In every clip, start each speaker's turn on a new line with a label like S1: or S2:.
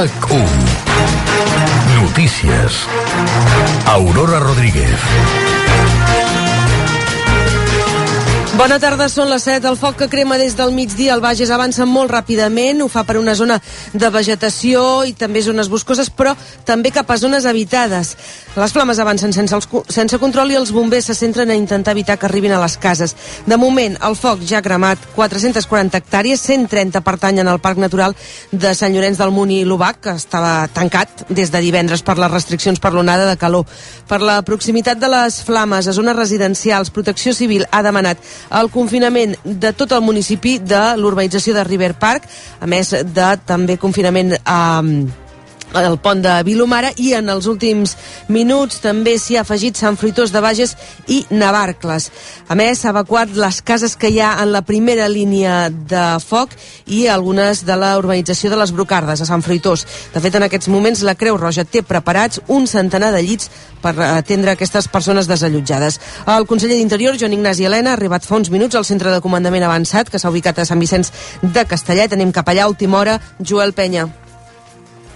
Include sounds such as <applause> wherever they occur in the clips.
S1: RAC1 Notícies Aurora Rodríguez
S2: Bona tarda, són les 7. El foc que crema des del migdia al Bages avança molt ràpidament. Ho fa per una zona de vegetació i també zones boscoses, però també cap a zones habitades. Les flames avancen sense, els, sense control i els bombers se centren a intentar evitar que arribin a les cases. De moment, el foc ja ha cremat 440 hectàrees, 130 pertanyen al Parc Natural de Sant Llorenç del Munt i l'Ubac, que estava tancat des de divendres per les restriccions per l'onada de calor. Per la proximitat de les flames a zones residencials, Protecció Civil ha demanat el confinament de tot el municipi de l'urbanització de River Park, a més de també confinament a... Eh, el pont de Vilomara i en els últims minuts també s'hi ha afegit Sant Fruitós de Bages i Navarcles. A més, s'ha evacuat les cases que hi ha en la primera línia de foc i algunes de la urbanització de les Brocardes, a Sant Fruitós. De fet, en aquests moments la Creu Roja té preparats un centenar de llits per atendre aquestes persones desallotjades. El conseller d'Interior, Joan Ignasi Helena, ha arribat fa uns minuts al centre de comandament avançat que s'ha ubicat a Sant Vicenç de Castellet. Anem cap allà a última hora. Joel Penya.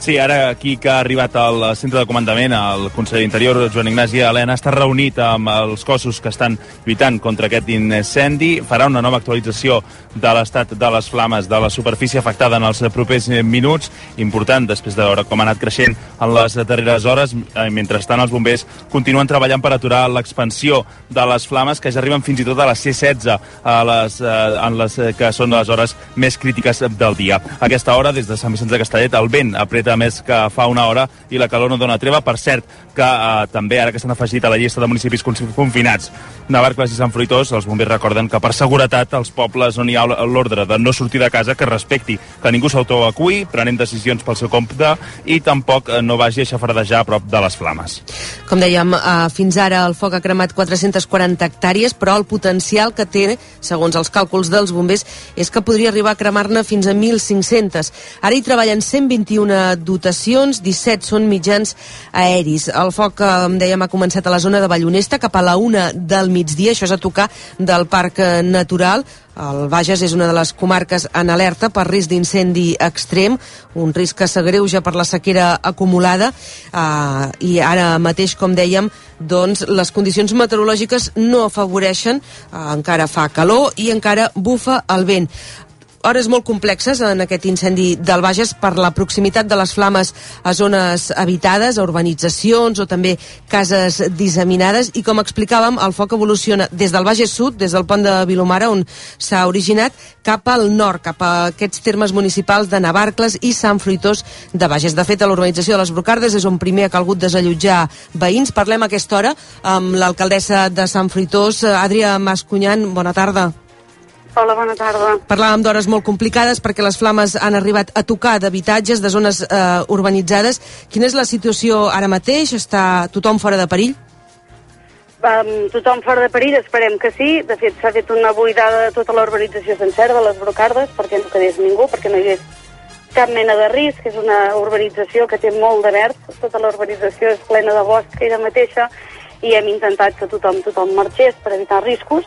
S3: Sí, ara aquí que ha arribat al centre de comandament, el conseller d'Interior, Joan Ignasi Helena, està reunit amb els cossos que estan lluitant contra aquest incendi. Farà una nova actualització de l'estat de les flames de la superfície afectada en els propers minuts. Important, després de veure com ha anat creixent en les darreres hores. Eh, mentrestant, els bombers continuen treballant per aturar l'expansió de les flames, que ja arriben fins i tot a les C-16, a les, eh, en les que són les hores més crítiques del dia. A aquesta hora, des de Sant Vicenç de Castellet, el vent apreta més que fa una hora i la calor no dona treva. Per cert, que eh, també ara que s'han afegit a la llista de municipis confinats Navarcles i Sant Fruitós, els bombers recorden que per seguretat els pobles on hi ha l'ordre de no sortir de casa que respecti que ningú s'autoevacui, prenent decisions pel seu compte i tampoc eh, no vagi a xafardejar a prop de les flames.
S2: Com dèiem, eh, fins ara el foc ha cremat 440 hectàrees, però el potencial que té, segons els càlculs dels bombers, és que podria arribar a cremar-ne fins a 1.500. Ara hi treballen 121 dotacions, 17 són mitjans aeris. El foc, com dèiem, ha començat a la zona de Vallonesta cap a la una del migdia, això és a tocar del Parc Natural. El Bages és una de les comarques en alerta per risc d'incendi extrem, un risc que s'agreuja per la sequera acumulada eh, i ara mateix, com dèiem, doncs les condicions meteorològiques no afavoreixen, eh, encara fa calor i encara bufa el vent hores molt complexes en aquest incendi del Bages per la proximitat de les flames a zones habitades, a urbanitzacions o també cases disseminades i com explicàvem, el foc evoluciona des del Bages Sud, des del pont de Vilomara on s'ha originat, cap al nord, cap a aquests termes municipals de Navarcles i Sant Fruitós de Bages. De fet, a l'urbanització de les Brocardes és on primer ha calgut desallotjar veïns. Parlem a aquesta hora amb l'alcaldessa de Sant Fruitós, Adrià Mascunyan. Bona tarda.
S4: Hola, bona tarda.
S2: Parlàvem d'hores molt complicades perquè les flames han arribat a tocar d'habitatges de zones eh, urbanitzades. Quina és la situació ara mateix? Està tothom fora de perill?
S4: Um, tothom fora de perill, esperem que sí. De fet, s'ha fet una buidada de tota l'urbanització sencera de les brocardes perquè no quedés ningú, perquè no hi hagués cap mena de risc. És una urbanització que té molt de verd. Tota l'urbanització és plena de bosc ella mateixa i hem intentat que tothom, tothom marxés per evitar riscos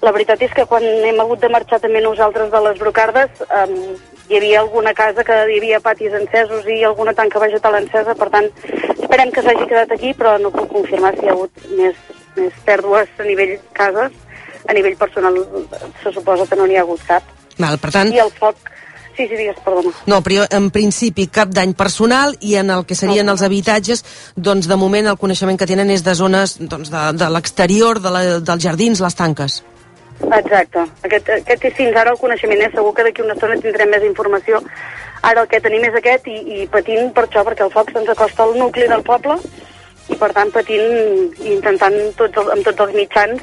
S4: la veritat és que quan hem hagut de marxar també nosaltres de les brocardes, um, hi havia alguna casa que hi havia patis encesos i alguna tanca vegetal encesa, per tant, esperem que s'hagi quedat aquí, però no puc confirmar si hi ha hagut més, més pèrdues a nivell cases. A nivell personal se suposa que no n'hi ha hagut cap.
S2: Val, per tant...
S4: I el foc Sí, sí, digues, perdona.
S2: No, però en principi cap dany personal i en el que serien no. els habitatges, doncs de moment el coneixement que tenen és de zones doncs, de, de l'exterior, de la, dels jardins, les tanques.
S4: Exacte. Aquest, aquest és fins ara el coneixement, eh? segur que d'aquí una estona tindrem més informació. Ara el que tenim és aquest i, i patint per això, perquè el foc se'ns acosta al nucli del poble i per tant patint i intentant tots els, amb tots els mitjans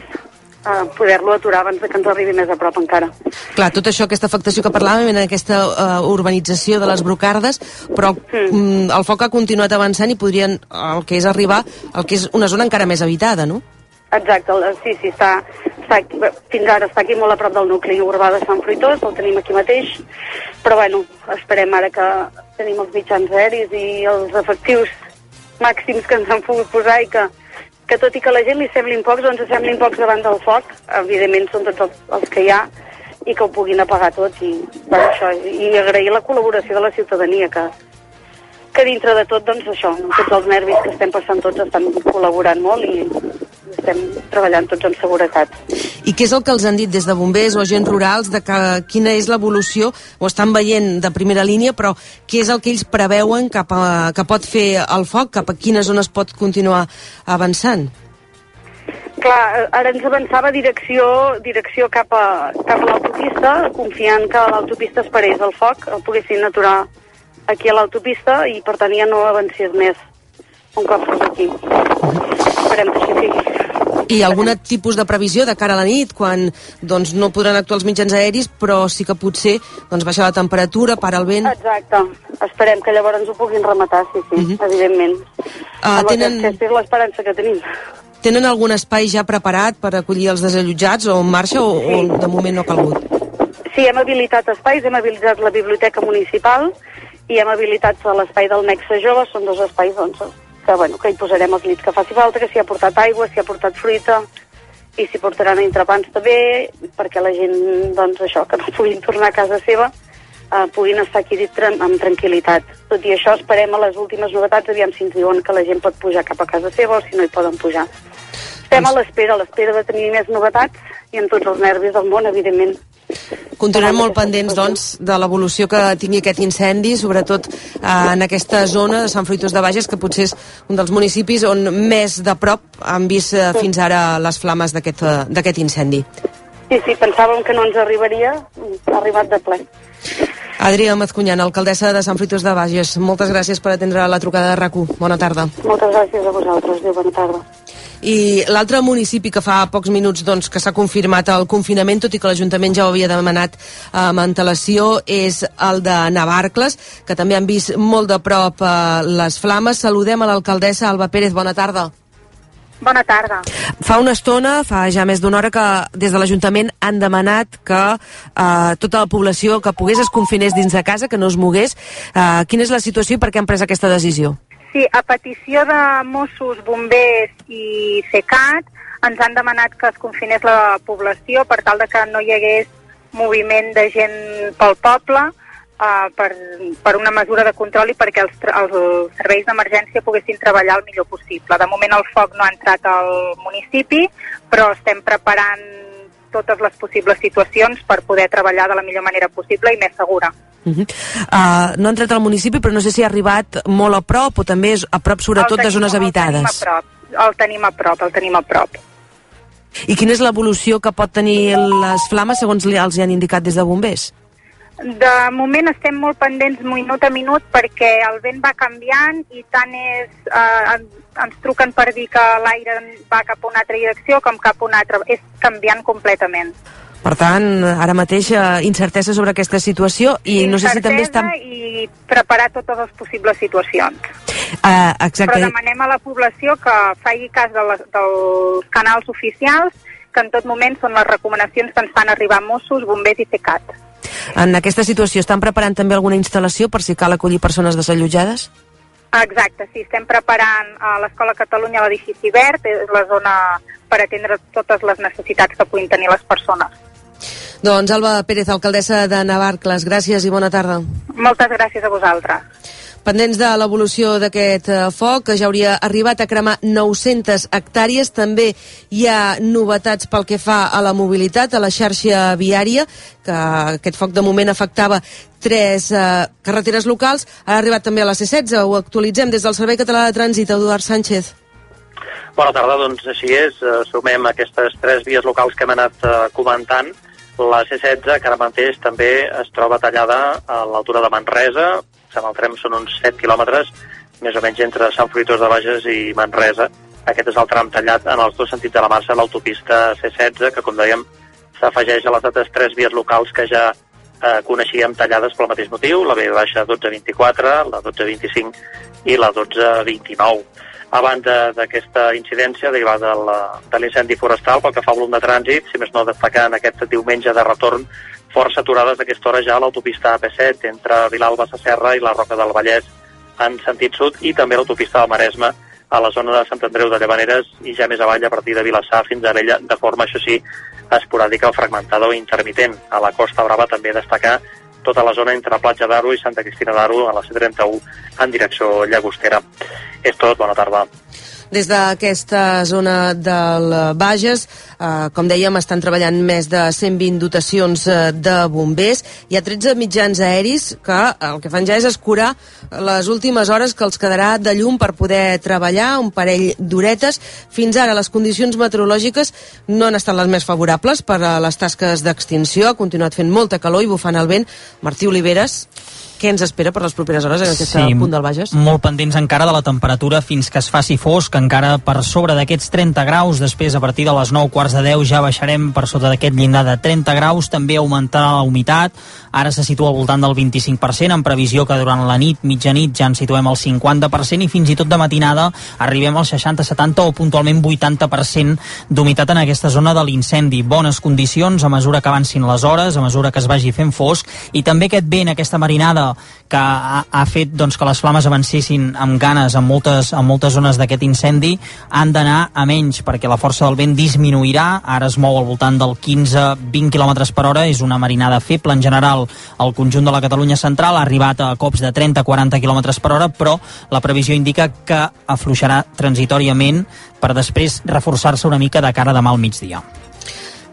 S4: uh, poder-lo aturar abans de que ens arribi més a prop encara.
S2: Clar, tot això, aquesta afectació que parlàvem en aquesta uh, urbanització de les Brocardes, però mm. mm. el foc ha continuat avançant i podrien, el que és arribar, el que és una zona encara més habitada, no?
S4: Exacte, sí, sí, està, està aquí, fins ara està aquí molt a prop del nucli urbà de Sant Fruitós, el tenim aquí mateix, però bueno, esperem ara que tenim els mitjans aeris i els efectius màxims que ens han pogut posar i que, que tot i que la gent li semblin pocs, doncs semblin pocs davant del foc, evidentment són tots els, els que hi ha, i que ho puguin apagar tot i, bueno, això, i agrair la col·laboració de la ciutadania que, que dintre de tot, doncs això, amb tots els nervis que estem passant tots estan col·laborant molt i, estem treballant tots en seguretat.
S2: I què és el que els han dit des de bombers o agents rurals de que, quina és l'evolució, ho estan veient de primera línia, però què és el que ells preveuen cap a, que pot fer el foc, cap a quines zones pot continuar avançant?
S4: Clar, ara ens avançava direcció, direcció cap a, cap a l'autopista, confiant que l'autopista esperés el foc, el poguessin aturar aquí a l'autopista i per tant ja no avancés més un cop fos aquí. Esperem que així sigui.
S2: I algun tipus de previsió de cara a la nit, quan doncs, no podran actuar els mitjans aeris, però sí que potser doncs, baixar la temperatura, para el vent...
S4: Exacte. Esperem que llavors ens ho puguin rematar, sí, sí, uh -huh. evidentment. Uh, tenen... Aquesta és l'esperança que tenim.
S2: Tenen algun espai ja preparat per acollir els desallotjats o en marxa o, sí. o de moment no ha calgut?
S4: Sí, hem habilitat espais, hem habilitat la biblioteca municipal i hem habilitat l'espai del Nexe Jove, són dos espais doncs, que, bueno, que hi posarem els llits que faci falta, que s'hi ha portat aigua, s'hi ha portat fruita, i s'hi portaran entrepans també, perquè la gent, doncs això, que no puguin tornar a casa seva, eh, puguin estar aquí dit amb tranquil·litat. Tot i això, esperem a les últimes novetats, aviam si ens diuen que la gent pot pujar cap a casa seva o si no hi poden pujar. Estem a l'espera, a l'espera de tenir més novetats i amb tots els nervis del món, evidentment.
S2: Continuarem molt pendents, doncs, de l'evolució que tingui aquest incendi, sobretot eh, en aquesta zona de Sant Fruitós de Bages, que potser és un dels municipis on més de prop han vist eh, fins ara les flames d'aquest eh, incendi.
S4: Sí, sí, pensàvem que no ens arribaria, ha arribat de ple.
S2: Adrià Mazcunyana, alcaldessa de Sant Fruitós de Bages, moltes gràcies per atendre la trucada de rac Bona tarda.
S4: Moltes gràcies a vosaltres. Adéu, bona tarda.
S2: I l'altre municipi que fa pocs minuts doncs, que s'ha confirmat el confinament, tot i que l'Ajuntament ja ho havia demanat eh, amb antelació, és el de Navarcles, que també han vist molt de prop eh, les flames. Saludem a l'alcaldessa Alba Pérez. Bona tarda.
S5: Bona tarda.
S2: Fa una estona, fa ja més d'una hora, que des de l'Ajuntament han demanat que eh, tota la població que pogués es confinés dins de casa, que no es mogués. Eh, quina és la situació i per què han pres aquesta decisió?
S5: Sí, a petició de Mossos, Bombers i CECAT ens han demanat que es confinés la població per tal de que no hi hagués moviment de gent pel poble uh, per, per una mesura de control i perquè els, els serveis d'emergència poguessin treballar el millor possible. De moment el foc no ha entrat al municipi, però estem preparant totes les possibles situacions per poder treballar de la millor manera possible i més segura.
S2: Uh -huh. uh, no ha entrat al municipi, però no sé si ha arribat molt a prop o també és a prop, sobretot, tenim, de zones habitades.
S5: El tenim a prop, el tenim a prop, el tenim a prop.
S2: I quina és l'evolució que pot tenir les flames segons els hi han indicat des de bombers?
S5: De moment estem molt pendents minut a minut perquè el vent va canviant i tant és... Eh, ens truquen per dir que l'aire va cap a una altra direcció com cap a una altra. És canviant completament.
S2: Per tant, ara mateix eh, incertesa sobre aquesta situació i
S5: incertesa
S2: no sé si també està...
S5: i preparar totes les possibles situacions.
S2: Uh, exacte.
S5: Però demanem a la població que faci cas de les, dels canals oficials que en tot moment són les recomanacions que ens fan arribar Mossos, Bombers i CECAT.
S2: En aquesta situació estan preparant també alguna instal·lació per si cal acollir persones desallotjades?
S5: Exacte, sí, estem preparant a l'Escola Catalunya l'edifici verd, és la zona per atendre totes les necessitats que puguin tenir les persones.
S2: Doncs Alba Pérez, alcaldessa de Navarcles, gràcies i bona tarda.
S5: Moltes gràcies a vosaltres.
S2: Pendents de l'evolució d'aquest eh, foc, que ja hauria arribat a cremar 900 hectàrees, també hi ha novetats pel que fa a la mobilitat, a la xarxa viària, que aquest foc de moment afectava tres eh, carreteres locals, ha arribat també a la C16, ho actualitzem des del Servei Català de Trànsit, Eduard Sánchez.
S6: Bona tarda, doncs així és, eh, sumem aquestes tres vies locals que hem anat eh, comentant, la C16, que ara mateix també es troba tallada a l'altura de Manresa, amb el tren són uns 7 quilòmetres, més o menys entre Sant Fruitós de Bages i Manresa. Aquest és el tram tallat en els dos sentits de la marxa, l'autopista C16, que com dèiem s'afegeix a les altres tres vies locals que ja eh, coneixíem tallades pel mateix motiu, la B baixa 1224, la 1225 i la 1229 a banda d'aquesta incidència derivada de l'incendi forestal pel que fa al volum de trànsit, si més no destacar en aquest diumenge de retorn força aturades d'aquesta hora ja a l'autopista AP7 entre Vilalba Sacerra i la Roca del Vallès en sentit sud i també l'autopista del Maresme a la zona de Sant Andreu de Llavaneres i ja més avall a partir de Vilassar fins a Arella de forma, això sí, esporàdica o fragmentada o intermitent. A la Costa Brava també destacar tota la zona entre Platja d'Aro i Santa Cristina d'Aro a la C31 en direcció Llagostera. És tot, bona tarda.
S2: Des d'aquesta zona del Bages, eh, com dèiem, estan treballant més de 120 dotacions eh, de bombers. Hi ha 13 mitjans aeris que el que fan ja és escurar les últimes hores que els quedarà de llum per poder treballar, un parell d'horetes. Fins ara les condicions meteorològiques no han estat les més favorables per a les tasques d'extinció. Ha continuat fent molta calor i bufant el vent. Martí Oliveres, què ens espera per les properes hores en aquest sí, punt del Bages?
S7: Molt pendents encara de la temperatura fins que es faci fosc, encara per sobre d'aquests 30 graus, després a partir de les 9 quarts de 10 ja baixarem per sota d'aquest llindar de 30 graus, també augmentarà la humitat, ara se situa al voltant del 25%, en previsió que durant la nit, mitjanit, ja en situem al 50% i fins i tot de matinada arribem al 60, 70 o puntualment 80% d'humitat en aquesta zona de l'incendi. Bones condicions a mesura que avancin les hores, a mesura que es vagi fent fosc i també aquest vent, aquesta marinada que ha, ha fet doncs, que les flames avancessin amb ganes en moltes, en moltes zones d'aquest incendi han d'anar a menys perquè la força del vent disminuirà, ara es mou al voltant del 15-20 km per hora, és una marinada feble en general el conjunt de la Catalunya central. Ha arribat a cops de 30-40 km per hora, però la previsió indica que afluixarà transitoriament per després reforçar-se una mica de cara demà al migdia.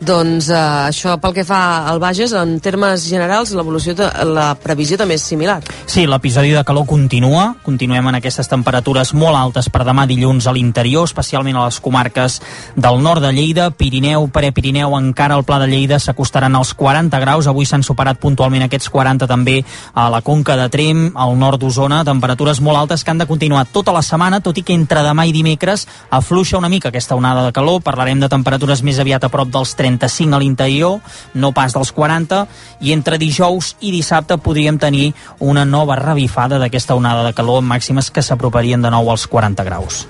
S2: Doncs eh, això pel que fa al Bages, en termes generals, l'evolució, la previsió també és similar.
S7: Sí, l'episodi de calor continua, continuem en aquestes temperatures molt altes per demà dilluns a l'interior, especialment a les comarques del nord de Lleida, Pirineu, Prepirineu, encara al Pla de Lleida s'acostaran als 40 graus, avui s'han superat puntualment aquests 40 també a la Conca de Trem, al nord d'Osona, temperatures molt altes que han de continuar tota la setmana, tot i que entre demà i dimecres afluixa una mica aquesta onada de calor, parlarem de temperatures més aviat a prop dels 30 35 a l'interior, no pas dels 40, i entre dijous i dissabte podríem tenir una nova revifada d'aquesta onada de calor amb màximes que s'aproparien de nou als 40 graus.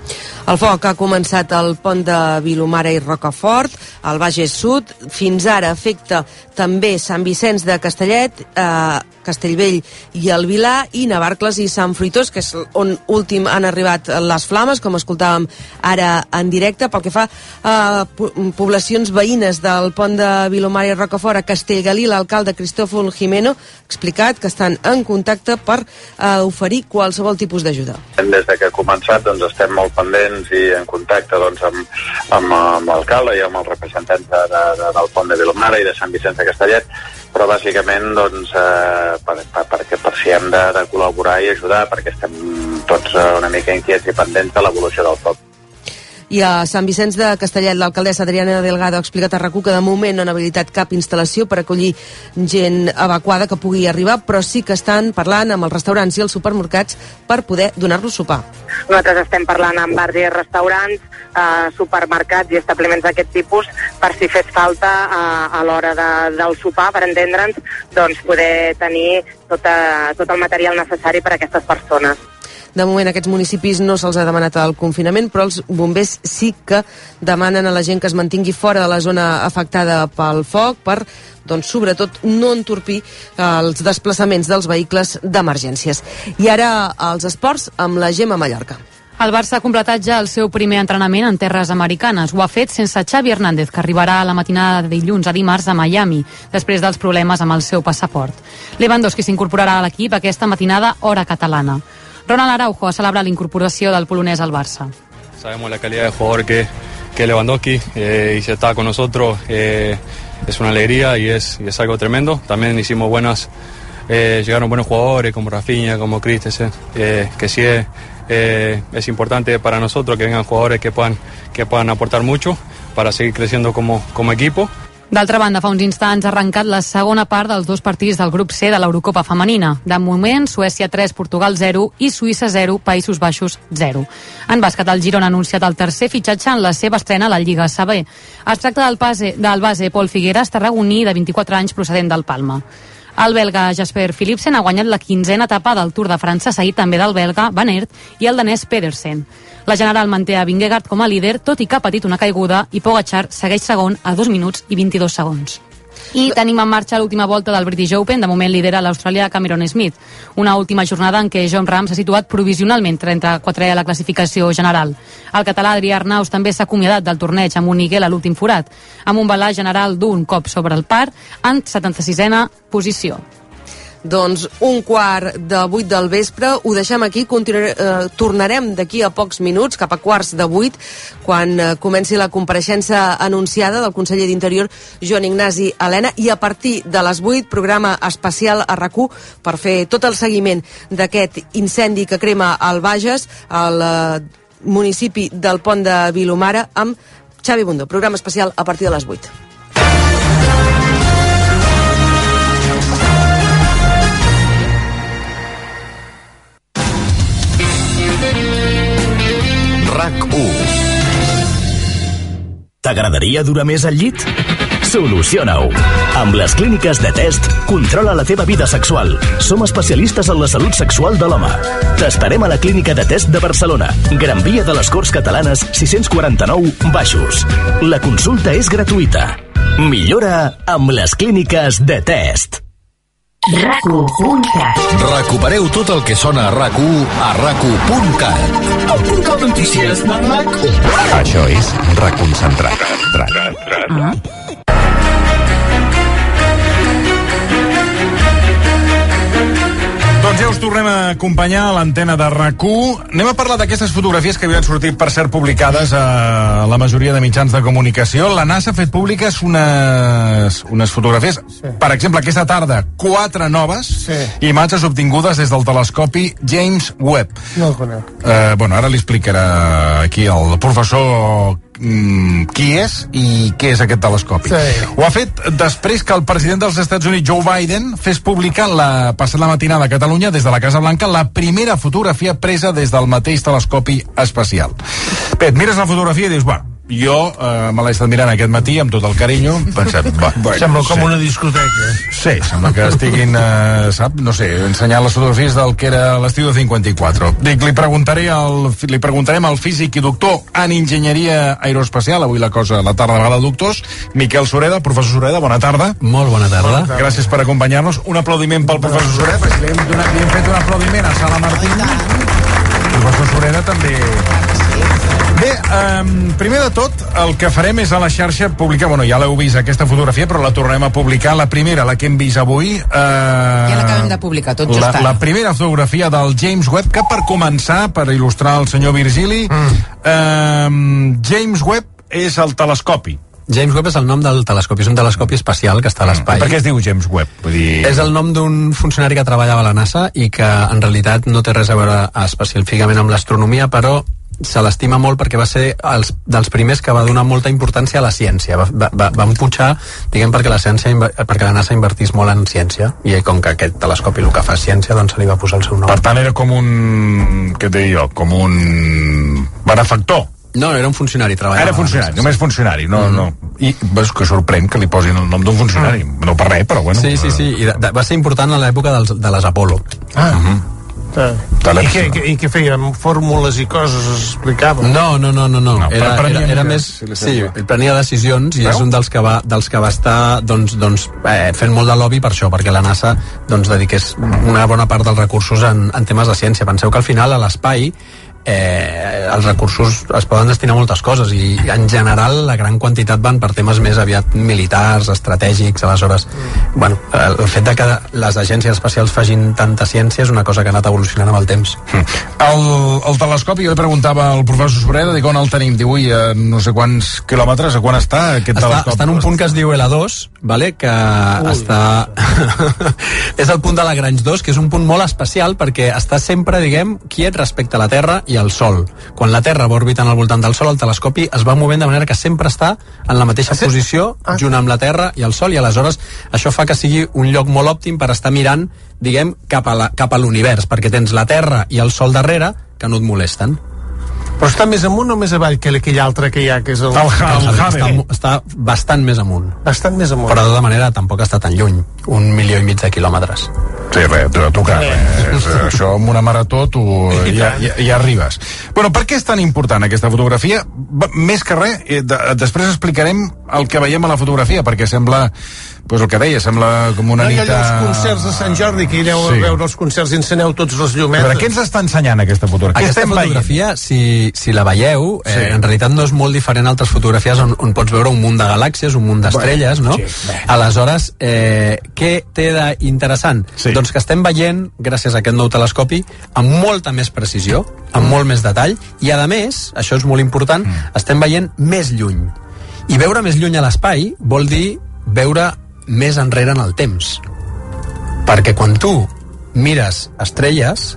S2: El foc ha començat al pont de Vilomara i Rocafort, al Bages Sud. Fins ara afecta també Sant Vicenç de Castellet, eh, Castellvell i el Vilà, i Navarcles i Sant Fruitós, que és on últim han arribat les flames, com escoltàvem ara en directe. Pel que fa a poblacions veïnes del pont de Vilomara i Rocafort a Castellgalí, l'alcalde Cristòfol Jimeno ha explicat que estan en contacte per eh, oferir qualsevol tipus d'ajuda.
S8: Des de que ha començat doncs, estem molt pendents i en contacte doncs, amb, amb, amb l'alcalde i amb els representants de, de, de, del pont de Vilomara i de Sant Vicenç de Castellet, però bàsicament doncs, eh, per, per, perquè per si hem de, de col·laborar i ajudar, perquè estem tots eh, una mica inquiets i pendents de l'evolució del foc.
S2: I a Sant Vicenç de Castellet, l'alcaldessa Adriana Delgado ha explicat a RAC1 que de moment no han habilitat cap instal·lació per acollir gent evacuada que pugui arribar, però sí que estan parlant amb els restaurants i els supermercats per poder donar-los sopar.
S5: Nosaltres estem parlant amb bars i restaurants, eh, supermercats i establiments d'aquest tipus per si fes falta eh, a l'hora de, del sopar, per entendre'ns, doncs poder tenir tota, tot el material necessari per a aquestes persones.
S2: De moment aquests municipis no se'ls ha demanat el confinament, però els bombers sí que demanen a la gent que es mantingui fora de la zona afectada pel foc per doncs, sobretot no entorpir els desplaçaments dels vehicles d'emergències. I ara els esports amb la Gemma Mallorca.
S9: El Barça ha completat ja el seu primer entrenament en terres americanes. Ho ha fet sense Xavi Hernández, que arribarà a la matinada de dilluns a dimarts a Miami, després dels problemes amb el seu passaport. Lewandowski s'incorporarà a l'equip aquesta matinada hora catalana. Ronald Araujo ha celebrat la incorporación del polonés al Barça.
S10: Sabemos la calidad de jugador que, que Lewandowski eh, y si está con nosotros eh, es una alegría y es, y es algo tremendo. También hicimos buenas, eh, llegaron buenos jugadores como Rafinha, como Christensen, eh, que sí es, eh, es importante para nosotros que vengan jugadores que puedan, que puedan aportar mucho para seguir creciendo como, como equipo.
S9: D'altra banda, fa uns instants ha arrencat la segona part dels dos partits del grup C de l'Eurocopa femenina. De moment, Suècia 3, Portugal 0 i Suïssa 0, Països Baixos 0. En bàsquet, el Girona ha anunciat el tercer fitxatge en la seva estrena a la Lliga SAB. Es tracta del base, del base Pol Figueres, tarragoní de 24 anys procedent del Palma. El belga Jasper Philipsen ha guanyat la quinzena etapa del Tour de França, seguit també del belga Van Aert i el danès Pedersen. La General manté a Vingegaard com a líder, tot i que ha patit una caiguda, i Pogacar segueix segon a 2 minuts i 22 segons. I tenim en marxa l'última volta del British Open. De moment lidera l'Australià Cameron Smith. Una última jornada en què John Ram s'ha situat provisionalment 34è a la classificació general. El català Adrià Arnaus també s'ha acomiadat del torneig amb un Niguel a l'últim forat, amb un balanç general d'un cop sobre el par en 76a posició.
S2: Doncs, un quart de vuit del vespre. Ho deixem aquí, eh, tornarem d'aquí a pocs minuts, cap a quarts de vuit, quan eh, comenci la compareixença anunciada del conseller d'Interior, Joan Ignasi Helena, i a partir de les 8, programa especial a rac per fer tot el seguiment d'aquest incendi que crema al Bages, al eh, municipi del Pont de Vilomara, amb Xavi Bundó. Programa especial a partir de les 8.
S1: RAC1 T'agradaria durar més al llit? Soluciona-ho. Amb les clíniques de test, controla la teva vida sexual. Som especialistes en la salut sexual de l'home. T'esperem a la clínica de test de Barcelona. Gran Via de les Corts Catalanes, 649, Baixos. La consulta és gratuïta. Millora amb les clíniques de test.
S11: RAC1.cat
S1: Recupereu tot el que sona a RAC1 a RAC1.cat. El portal de notícies de RAC1.
S12: Això és reconcentrat.
S11: Ah.
S13: Doncs ja us tornem a acompanyar a l'antena de rac Anem a parlar d'aquestes fotografies que havien sortit, per ser publicades a la majoria de mitjans de comunicació. La NASA ha fet públiques unes, unes fotografies, sí. per exemple, aquesta tarda, quatre noves
S14: Sí.
S13: imatges obtingudes des del telescopi James Webb.
S14: No el conec.
S13: Eh, bueno, ara li explicarà aquí el professor mm, qui és i què és aquest telescopi.
S14: Sí.
S13: Ho ha fet després que el president dels Estats Units, Joe Biden, fes publicar la passada matinada a Catalunya, des de la Casa Blanca, la primera fotografia presa des del mateix telescopi espacial. Bé, et mires la fotografia i dius, bueno, jo eh, me l'he estat mirant aquest matí amb tot el carinyo, pensat, va, <laughs> bueno,
S14: Sembla com
S13: sí.
S14: una discoteca.
S13: Sí, sembla que estiguin, eh, sap, no sé, ensenyant les fotografies del que era l'estiu de 54. Dic, li preguntaré al, li preguntarem al físic i doctor en enginyeria aeroespacial, avui la cosa, la tarda vegada de doctors, Miquel Sureda. Professor Sureda, bona tarda.
S15: Molt bona tarda.
S13: Gràcies per acompanyar-nos. Un aplaudiment pel professor Sureda, perquè li hem, donat, li hem fet un aplaudiment a Sala Martín. Professor Sureda també... Bé, um, primer de tot, el que farem és a la xarxa publicar, bueno, ja l'heu vist aquesta fotografia, però la tornem a publicar, la primera, la que hem vist avui. Uh,
S16: Ja l'acabem de publicar, tot just
S13: la,
S16: ara.
S13: la primera fotografia del James Webb, que per començar, per il·lustrar el senyor Virgili, mm. James Webb és el telescopi.
S15: James Webb és el nom del telescopi, és un telescopi espacial que està a l'espai.
S13: Per què es diu James Webb? Vull dir...
S15: És el nom d'un funcionari que treballava a la NASA i que en realitat no té res a veure específicament amb l'astronomia, però se l'estima molt perquè va ser els, dels primers que va donar molta importància a la ciència. Va, va, va, empujar, diguem, perquè la, ciència, perquè la NASA invertís molt en ciència i com que aquest telescopi el que fa és ciència, doncs se li va posar el seu nom.
S13: Per tant, era com un... què et jo? Com un benefactor.
S15: No, era un funcionari, treballava.
S13: Era funcionari,
S15: NASA,
S13: només funcionari, no,
S15: Mhm.
S13: no. I veus que sorprèn que li posin el nom d'un funcionari. No per res, però bueno.
S15: Sí, sí, sí, i de, de, va ser important a l'època de les Apolo.
S14: Ah.
S15: Uh
S14: I què, I què feien? Fórmules i coses es explicaven?
S15: No, no, no, no, no.
S14: No,
S15: era, era, era
S14: idees,
S15: més... Sí, prenia decisions i
S14: Veu?
S15: és un dels que va, dels que va estar doncs, doncs, eh, fent molt de lobby per això, perquè la NASA doncs, dediqués una bona part dels recursos en, en temes de ciència. Penseu que al final a l'espai eh, els recursos es poden destinar a moltes coses i en general la gran quantitat van per temes més aviat militars, estratègics, aleshores bueno, el, fet de que les agències espacials facin tanta ciència és una cosa que ha anat evolucionant amb el temps.
S13: El, el telescopi, jo li preguntava al professor Sureda, dic on el tenim, diu, ui, a no sé quants quilòmetres, a quan està aquest
S15: està,
S13: telescopi?
S15: està en un punt que es diu L2, vale? que
S13: Ui.
S15: està... <laughs> és el punt de Lagrange 2, que és un punt molt especial perquè està sempre, diguem, quiet respecte a la Terra i al Sol. Quan la Terra va orbitant al voltant del Sol, el telescopi es va movent de manera que sempre està en la mateixa posició, junt amb la Terra i el Sol, i aleshores això fa que sigui un lloc molt òptim per estar mirant, diguem, cap a la- cap a l'univers, perquè tens la Terra i el Sol darrere que no et molesten.
S14: Però està més amunt o més avall que aquell altre que hi ha, que és el...
S15: està, està bastant més amunt.
S14: Bastant més amunt.
S15: Però de tota manera tampoc està tan lluny, un milió i mig de quilòmetres.
S13: Sí, res, tu, tu res, res. Això amb una marató tu ja, ja, ja arribes. Bueno, per què és tan important aquesta fotografia? Més que res, eh, de, després explicarem el que veiem a la fotografia, perquè sembla pues el que deia, sembla com una
S14: no, hi
S13: nit...
S14: allò els concerts de Sant Jordi, que ireu
S13: Sí.
S14: a veure els concerts i enceneu tots les
S13: A
S14: llumetes.
S13: veure, què ens està ensenyant aquesta fotografia?
S15: Aquesta
S13: estem veient?
S15: fotografia, si, si la veieu, eh,
S13: Sí.
S15: en realitat no és molt diferent a altres fotografies on, on pots veure un munt de galàxies, un munt d'estrelles, no?
S13: sí, bé.
S15: Aleshores, eh, què té d'interessant?
S13: Sí.
S15: Doncs que estem veient, gràcies a aquest nou telescopi, amb molta més precisió, amb molt més detall, i a més, això és molt important,
S13: Mm.
S15: estem veient més lluny. I veure més lluny a l'espai vol dir veure més enrere en el temps. Perquè quan tu mires estrelles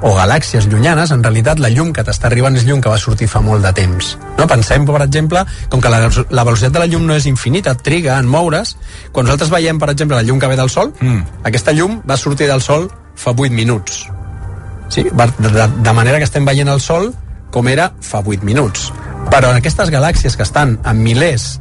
S15: o galàxies llunyanes, en realitat la llum que t'està arribant és llum que va sortir fa molt de temps. No? Pensem, per exemple, com que la, la velocitat de la llum no és infinita, triga en moure's, quan nosaltres veiem, per exemple, la llum que ve del Sol,
S13: Mm.
S15: aquesta llum va sortir del Sol fa 8 minuts. Sí? De, de manera que estem veient el Sol com era fa 8 minuts. Però en aquestes galàxies que estan a milers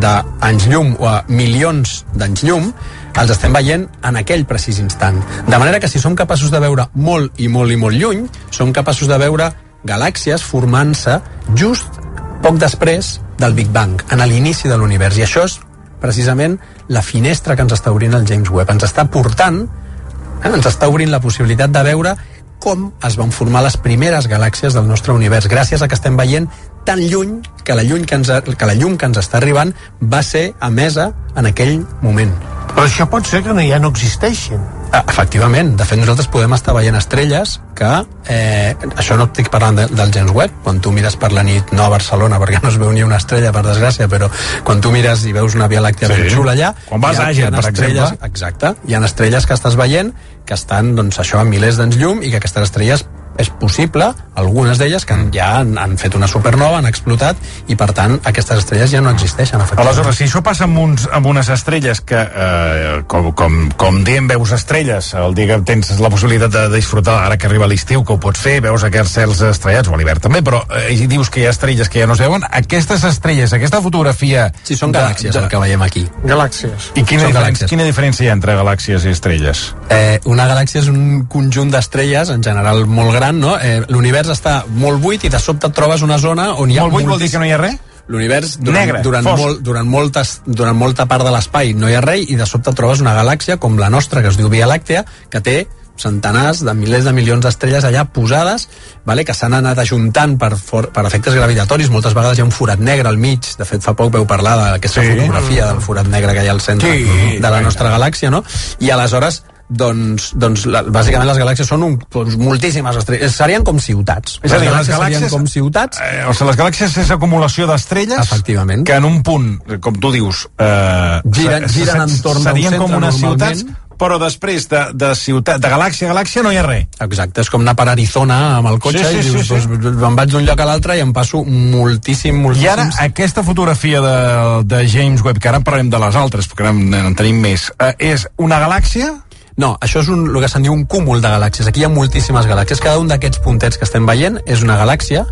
S15: d'anys llum o a milions d'anys llum, els estem veient en aquell precís instant. De manera que si som capaços de veure molt i molt i molt lluny, som capaços de veure galàxies formant-se just poc després del Big Bang, en l'inici de l'univers. I això és precisament la finestra que ens està obrint el James Webb. Ens està portant, eh, ens està obrint la possibilitat de veure com es van formar les primeres galàxies del nostre univers, gràcies a que estem veient tan lluny que la, lluny que, ens, que la llum que ens està arribant va ser emesa en aquell moment.
S14: Però això pot ser que no, ja no existeixin.
S15: Ah, Efectivament, de fet nosaltres podem estar veient estrelles que, eh, això no estic parlant de, del James Webb, quan tu mires per la nit, no a Barcelona, perquè no es veu ni una estrella, per desgràcia, però quan tu mires i veus una Via Làctea
S13: Sí.
S15: ben xula allà...
S13: Quan vas
S15: ha-
S13: a Àger, per exemple.
S15: Exacte, hi ha estrelles que estàs veient que estan, doncs, això, a milers d'anys llum i que aquestes estrelles és possible, algunes d'elles que ja han, han fet una supernova, han explotat i per tant aquestes estrelles ja no existeixen.
S13: Aleshores, si això passa amb, uns, amb unes estrelles que, eh, com, com, com diem, veus estrelles, el dia que tens la possibilitat de disfrutar, ara que arriba l'estiu, que ho pots fer, veus aquests cels estrellats, o a l'hivern també, però eh, i dius que hi ha estrelles que ja no es veuen, aquestes estrelles, aquesta fotografia...
S15: Sí, són galàxies el que veiem aquí.
S14: Galàxies.
S13: I quina,
S15: Són
S13: diferència,
S15: galàxies.
S13: quina diferència hi ha entre galàxies i estrelles?
S15: Eh, una galàxia és un conjunt d'estrelles, en general molt gran, no? Eh, L'univers està molt buit i de sobte et trobes una zona on hi ha...
S13: Molt buit vol dir que no hi ha res?
S15: L'univers, durant,
S13: Negre,
S15: durant,
S13: fosc.
S15: molt, durant, moltes, durant molta part de l'espai no hi ha res i de sobte trobes una galàxia com la nostra, que es diu Via Làctea, que té centenars de milers de milions d'estrelles allà posades, vale, que s'han anat ajuntant per, for, per efectes gravitatoris. Moltes vegades hi ha un forat negre al mig. De fet, fa poc veu parlar d'aquesta
S13: Sí.
S15: sí. fotografia del forat negre que hi ha al centre
S13: Sí.
S15: de la nostra galàxia, no? I aleshores doncs, doncs la, bàsicament les galàxies són un, doncs, moltíssimes estrelles, serien com ciutats
S13: És a dir, les galàxies-
S15: serien com ciutats
S13: Eh, o sigui, les galàxies és acumulació d'estrelles
S15: Efectivament.
S13: que en un punt, com tu dius, eh,
S15: Giren- giren entorn d'un centre,
S13: com unes ciutats, però després de, de ciutat, de galàxia a galàxia no hi ha res.
S15: Exacte, és com anar per Arizona amb el cotxe
S13: Sí, sí,
S15: i dius,
S13: sí, sí.
S15: Doncs, me'n vaig d'un lloc a l'altre i em passo moltíssim,
S13: I
S15: moltíssim...
S13: ara, aquesta fotografia de, de James Webb, que ara en parlarem de les altres, perquè ara en, en tenim més, eh, és una galàxia?
S15: No, això és un, el que se'n diu un cúmul de galàxies. Aquí hi ha moltíssimes galàxies. Cada un d'aquests puntets que estem veient és una galàxia,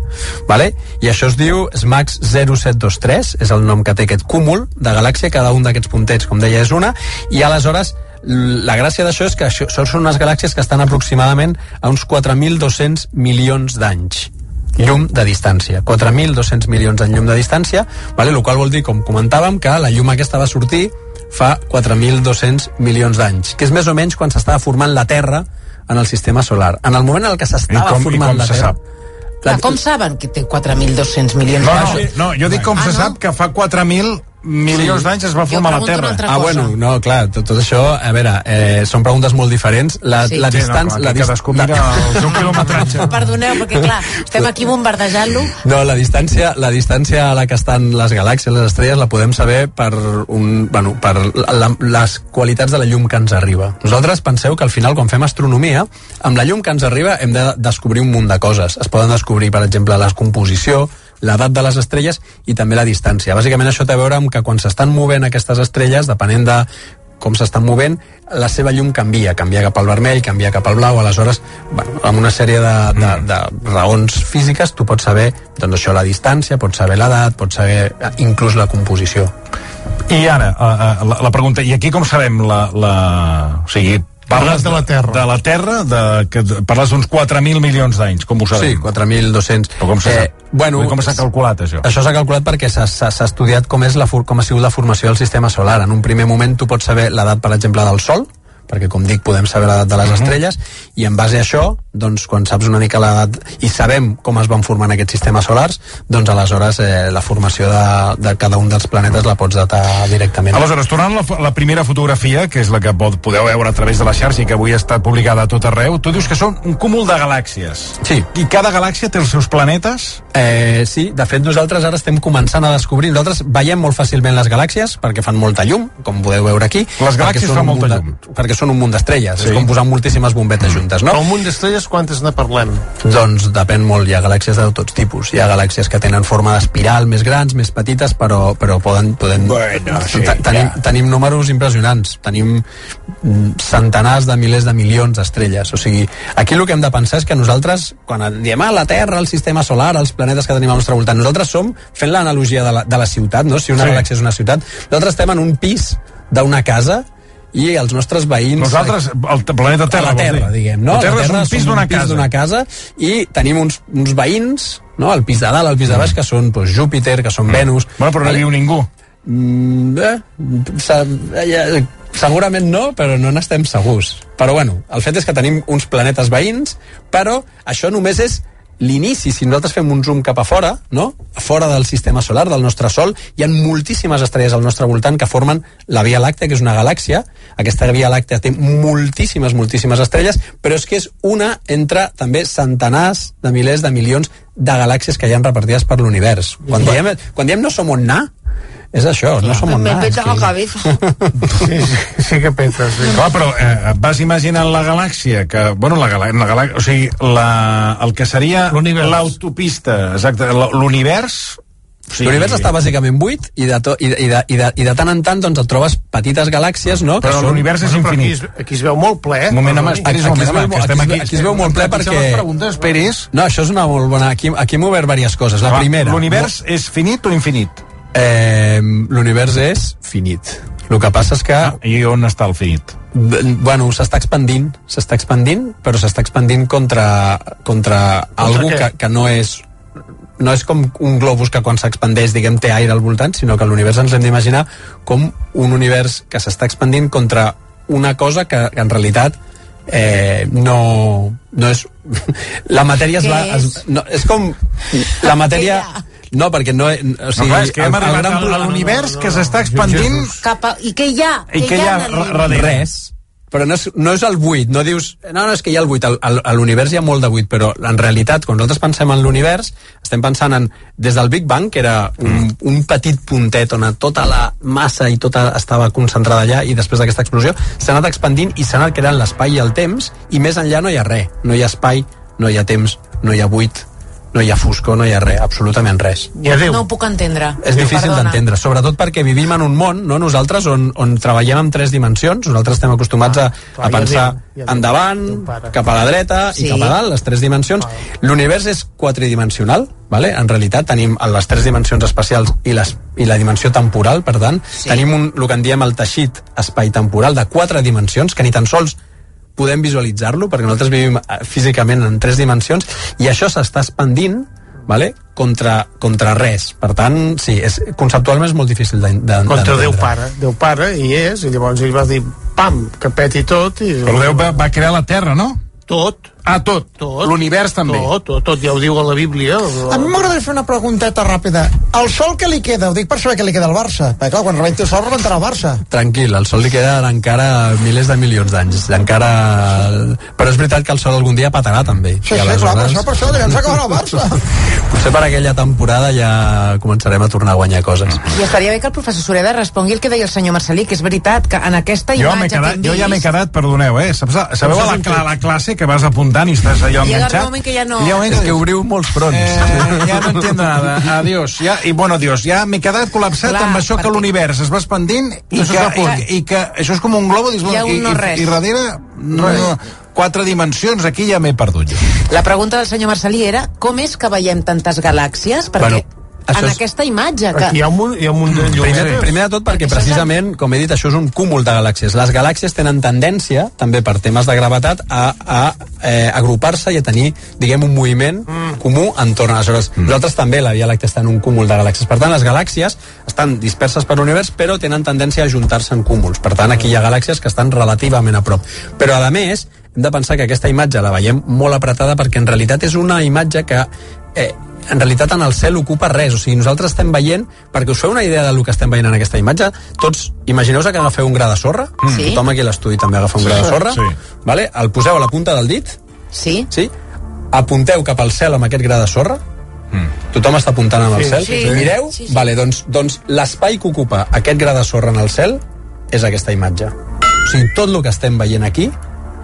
S15: vale? i això es diu SMAX 0723, és el nom que té aquest cúmul de galàxia. Cada un d'aquests puntets, com deia, és una, i aleshores la gràcia d'això és que això, són unes galàxies que estan aproximadament a uns 4.200 milions d'anys llum de distància. 4.200 milions de llum de distància, vale? el qual vol dir, com comentàvem, que la llum aquesta va sortir fa 4.200 milions d'anys, que és més o menys quan s'estava formant la Terra en el sistema solar. En el moment en el que s'estava formant la
S13: se
S15: Terra...
S13: sap?
S16: Clar, com saben que té 4.200 milions
S13: No,
S16: d'anys?
S13: no, no, jo dic com
S16: Ah,
S13: se
S16: no?
S13: sap que fa 4.000 milions
S15: Sí.
S13: d'anys es va formar la Terra.
S15: Ah, bueno, no, clar, tot, tot això, a veure, eh, són preguntes molt diferents. La,
S16: Sí.
S15: la
S16: Sí,
S13: no,
S15: distància...
S13: clar,
S15: la
S13: que
S15: dis-
S13: cadascú mira el seu <laughs> quilometratge.
S16: Perdoneu, perquè clar, estem aquí bombardejant-lo.
S15: No, la distància, la distància a la que estan les galàxies, les estrelles, la podem saber per, un, bueno, per la, les qualitats de la llum que ens arriba. Nosaltres penseu que al final, quan fem astronomia, amb la llum que ens arriba hem de descobrir un munt de coses. Es poden descobrir, per exemple, la composició, l'edat de les estrelles i també la distància. Bàsicament això té a veure amb que quan s'estan movent aquestes estrelles, depenent de com s'estan movent, la seva llum canvia, canvia cap al vermell, canvia cap al blau, aleshores, bueno, amb una sèrie de, de, de raons físiques, tu pots saber, doncs això, la distància, pots saber l'edat, pots saber eh, inclús la composició.
S13: I ara, uh, uh, la, la pregunta, i aquí com sabem la... la... O sigui, Parles de la Terra. De la Terra, de, que parles d'uns 4.000 milions d'anys, com ho sabem?
S15: Sí, 4.200.
S13: Però com s'ha
S15: Eh, bueno,
S13: com s'ha calculat, això?
S15: Això s'ha calculat perquè s'ha- estudiat com, és la, com ha sigut la formació del sistema solar. En un primer moment tu pots saber l'edat, per exemple, del Sol, perquè com dic podem saber l'edat de les
S13: Mhm.
S15: estrelles i en base a això, doncs quan saps una mica l'edat i sabem com es van formant aquests sistemes solars, doncs aleshores eh, la formació de, de cada un dels planetes la pots datar directament.
S13: Aleshores, tornant a la, la primera fotografia, que és la que pod- podeu veure a través de la xarxa i que avui ha estat publicada a tot arreu, tu dius que són un cúmul de galàxies.
S15: Sí.
S13: I cada galàxia té els seus planetes?
S15: Eh, sí, de fet nosaltres ara estem començant a descobrir, nosaltres veiem molt fàcilment les galàxies perquè fan molta llum, com podeu veure aquí.
S13: Les galàxies fan molta
S15: de, Perquè són un munt d'estrelles,
S14: Sí.
S15: és com posar moltíssimes bombetes juntes, no?
S14: Però un munt d'estrelles, quantes ne parlem?
S15: Doncs depèn molt, hi ha galàxies de tots tipus. Hi ha galàxies que tenen forma d'espiral, més grans, més petites, però, però poden... poden
S13: Bueno, sí,
S15: Te- tenim,
S13: ja.
S15: tenim números impressionants. Tenim mm, centenars de milers de milions d'estrelles. O sigui, aquí el que hem de pensar és que nosaltres, quan diem ah, la Terra, el sistema solar, els planetes que tenim al nostre voltant, nosaltres som, fent l'analogia de, la, de la ciutat, no? si una
S13: sí.
S15: galàxia és una ciutat, nosaltres estem en un pis d'una casa i els nostres veïns...
S13: Nosaltres, el planeta Terra,
S15: la Terra, diguem, no?
S13: La Terra és un pis d'una casa.
S15: d'una casa i tenim uns, uns veïns, no? el pis de dalt, el pis de baix, que són doncs, Júpiter, que són Venus...
S13: Bueno, però no hi viu ningú.
S15: Mm, eh, eh, segurament no, però no n'estem segurs. Però bueno, el fet és que tenim uns planetes veïns, però això només és l'inici, si nosaltres fem un zoom cap a fora, no? a fora del sistema solar, del nostre Sol, hi ha moltíssimes estrelles al nostre voltant que formen la Via Làctea, que és una galàxia. Aquesta Via Làctea té moltíssimes, moltíssimes estrelles, però és que és una entre també centenars de milers de milions de galàxies que hi han repartides per l'univers. Quan, diem, quan diem no som on anar, és això, no som on
S16: Me
S15: anar. és
S16: peta la cabeza. <laughs>
S14: Sí, sí, sí que petes. Sí.
S13: Clar, però eh, et vas imaginant la galàxia que, bueno, la, galà la galà o sigui, la, el que seria l'autopista, exacte, l'univers... O sigui,
S15: L'univers està bàsicament buit i de, to, i, de, i, de, i, de, i de tant en tant doncs, et trobes petites galàxies no? que
S13: Però
S15: són-
S13: l'univers és
S14: però aquí,
S13: infinit.
S14: es, aquí es veu molt ple.
S13: Un moment, home, esperis un
S15: Aquí es
S13: moment, que estem
S15: aquí es-
S13: aquí.
S15: aquí es veu molt ple
S13: Aquí
S15: perquè-
S13: preguntes, esperis.
S15: No, això és una molt bona... Aquí, aquí hem obert diverses coses. La primera...
S13: L'univers és finit o infinit?
S15: Eh, L'univers és finit. El que passa és que...
S13: Ah, I on està el finit?
S15: Bueno, s'està expandint, s'està expandint, però s'està expandint contra, contra algú
S14: què?
S15: que, que no és no és com un globus que quan s'expandeix, diguem, té aire al voltant, sinó que l'univers ens hem d'imaginar com un univers que s'està expandint contra una cosa que, que en realitat eh, no, no és... <laughs> La matèria es va... Es, no, és com... La matèria... No, perquè no... O
S13: No,
S15: sigui,
S13: clar, és que hem arribat
S15: gran
S13: a l'univers que s'està expandint
S16: Cap a... I què hi ha?
S13: i que hi ha darrere.
S15: res. Però no és, no és el buit, no dius no, no, és que hi ha el buit, a l'univers hi ha molt de buit però en realitat, quan nosaltres pensem en l'univers estem pensant en, des del Big Bang que era un, un petit puntet on tota la massa i tota estava concentrada allà i després d'aquesta explosió s'ha anat expandint i s'ha anat creant l'espai i el temps i més enllà no hi ha res, no hi ha espai no hi ha temps, no hi ha buit no hi ha foscor, no hi ha res, absolutament res
S14: I adéu.
S16: No ho puc entendre.
S15: és difícil d'entendre, sobretot perquè vivim en un món, no? nosaltres, on, on treballem en tres dimensions, nosaltres estem acostumats a,
S14: clar,
S15: a
S14: ja
S15: pensar
S14: ja
S15: endavant,
S14: Déu
S15: cap a la dreta
S16: Sí.
S15: i cap a dalt, les tres dimensions. L'univers és quatridimensional, vale? en realitat tenim les tres dimensions espacials i, les, i la dimensió temporal, per tant,
S16: Sí.
S15: tenim un, el que en diem el teixit espai-temporal de quatre dimensions, que ni tan sols podem visualitzar-lo, perquè nosaltres vivim eh, físicament en tres dimensions, i això s'està expandint vale? contra, contra res. Per tant, sí, és, conceptualment és molt difícil d'entendre.
S14: Contra Déu Pare. Déu Pare hi és, i llavors ell va dir, pam, que peti tot. I...
S13: Però Déu va, va crear la Terra, no?
S14: Tot.
S13: Ah, tot.
S14: Tot.
S13: L'univers també.
S14: Tot, tot, tot, ja ho diu a la Bíblia.
S11: A mi m'agradaria fer una pregunteta ràpida. El sol que li queda, ho dic per saber què li queda al Barça. Perquè clar, quan rebenti el sol rebentarà el Barça.
S15: Tranquil, al Sol li queden encara milers de milions d'anys. Encara... Però és veritat que el Sol algun dia petarà, també.
S11: Sí, sí, clar, per això, per això, llavors s'acabarà el Barça. <laughs>
S15: Potser per aquella temporada ja començarem a tornar a guanyar coses.
S16: I estaria bé que el professor Sureda respongui el que deia el senyor Marcelí, que és veritat, que en aquesta
S13: Jo,
S16: imatge
S13: quedat,
S16: que hem
S13: jo ja m'he
S16: vist...
S13: quedat, perdoneu, eh? Sabeu a la, la classe que vas apuntant i estàs allò
S16: I
S13: enganxat?
S16: arriba un moment que ja no-
S13: I hi ha un moment
S15: És que obriu molts fronts.
S13: Eh, ja no entiendo nada. Adiós. Ja, I bueno, adiós. Ja m'he quedat col·lapsat
S16: Clar,
S13: amb això que l'univers es va expandint i
S14: Això
S13: que, i, i que això és com un globo. Dius,
S16: Hi ha
S13: i,
S16: un no
S13: i,
S16: res.
S13: I darrere, no, no, quatre dimensions, aquí ja m'he perdut jo.
S16: La pregunta del senyor Marcelí era com és que veiem tantes galàxies? Perquè...
S15: Bueno, Això
S16: en
S15: és-
S16: aquesta imatge. Que...
S14: Aquí hi ha un, munt- hi ha un munt de
S15: Primer,
S14: llumetes.
S15: primer de tot perquè precisament, com he dit, això és un cúmul de galàxies. Les galàxies tenen tendència, també per temes de gravetat, a, a eh, agrupar-se i a tenir, diguem, un moviment mm. comú entorn. Aleshores, mm. nosaltres també, la Via Làctea està en un cúmul de galàxies. Per tant, les galàxies estan disperses per l'univers, però tenen tendència a juntar-se en cúmuls. Per tant, aquí hi ha galàxies que estan relativament a prop. Però, a més, hem de pensar que aquesta imatge la veiem molt apretada perquè en realitat és una imatge que eh, en realitat en el cel ocupa res, o sigui, nosaltres estem veient, perquè us feu una idea del que estem veient en aquesta imatge, tots, imagineu-vos que agafeu un gra de sorra,
S16: Mm. Sí.
S15: tothom aquí a l'estudi també agafa un gra de sorra,
S13: Sí.
S15: vale? el poseu a la punta del dit,
S16: Sí.
S15: sí? apunteu cap al cel amb aquest gra de sorra, tothom està apuntant amb el
S14: Sí,
S15: cel,
S16: sí.
S15: mireu,
S16: Sí, sí.
S15: Vale, doncs, doncs l'espai que ocupa aquest gra de sorra en el cel és aquesta imatge. O sigui, tot el que estem veient aquí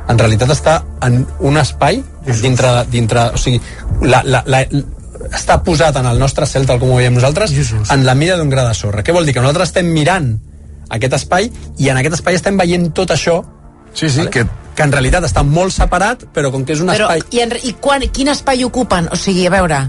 S15: en realitat està en un espai dintre, dintre o sigui, la, la, la, està posat en el nostre cel tal com ho veiem nosaltres
S14: Jesús.
S15: en la mida d'un gra de sorra. Què vol dir? Que nosaltres estem mirant aquest espai i en aquest espai estem veient tot això
S13: Sí, sí,
S15: vale?
S13: que
S15: que en realitat està molt separat però com que és un
S16: Però,
S15: espai
S16: i, en, i quan, quin espai ocupen? O sigui, a veure...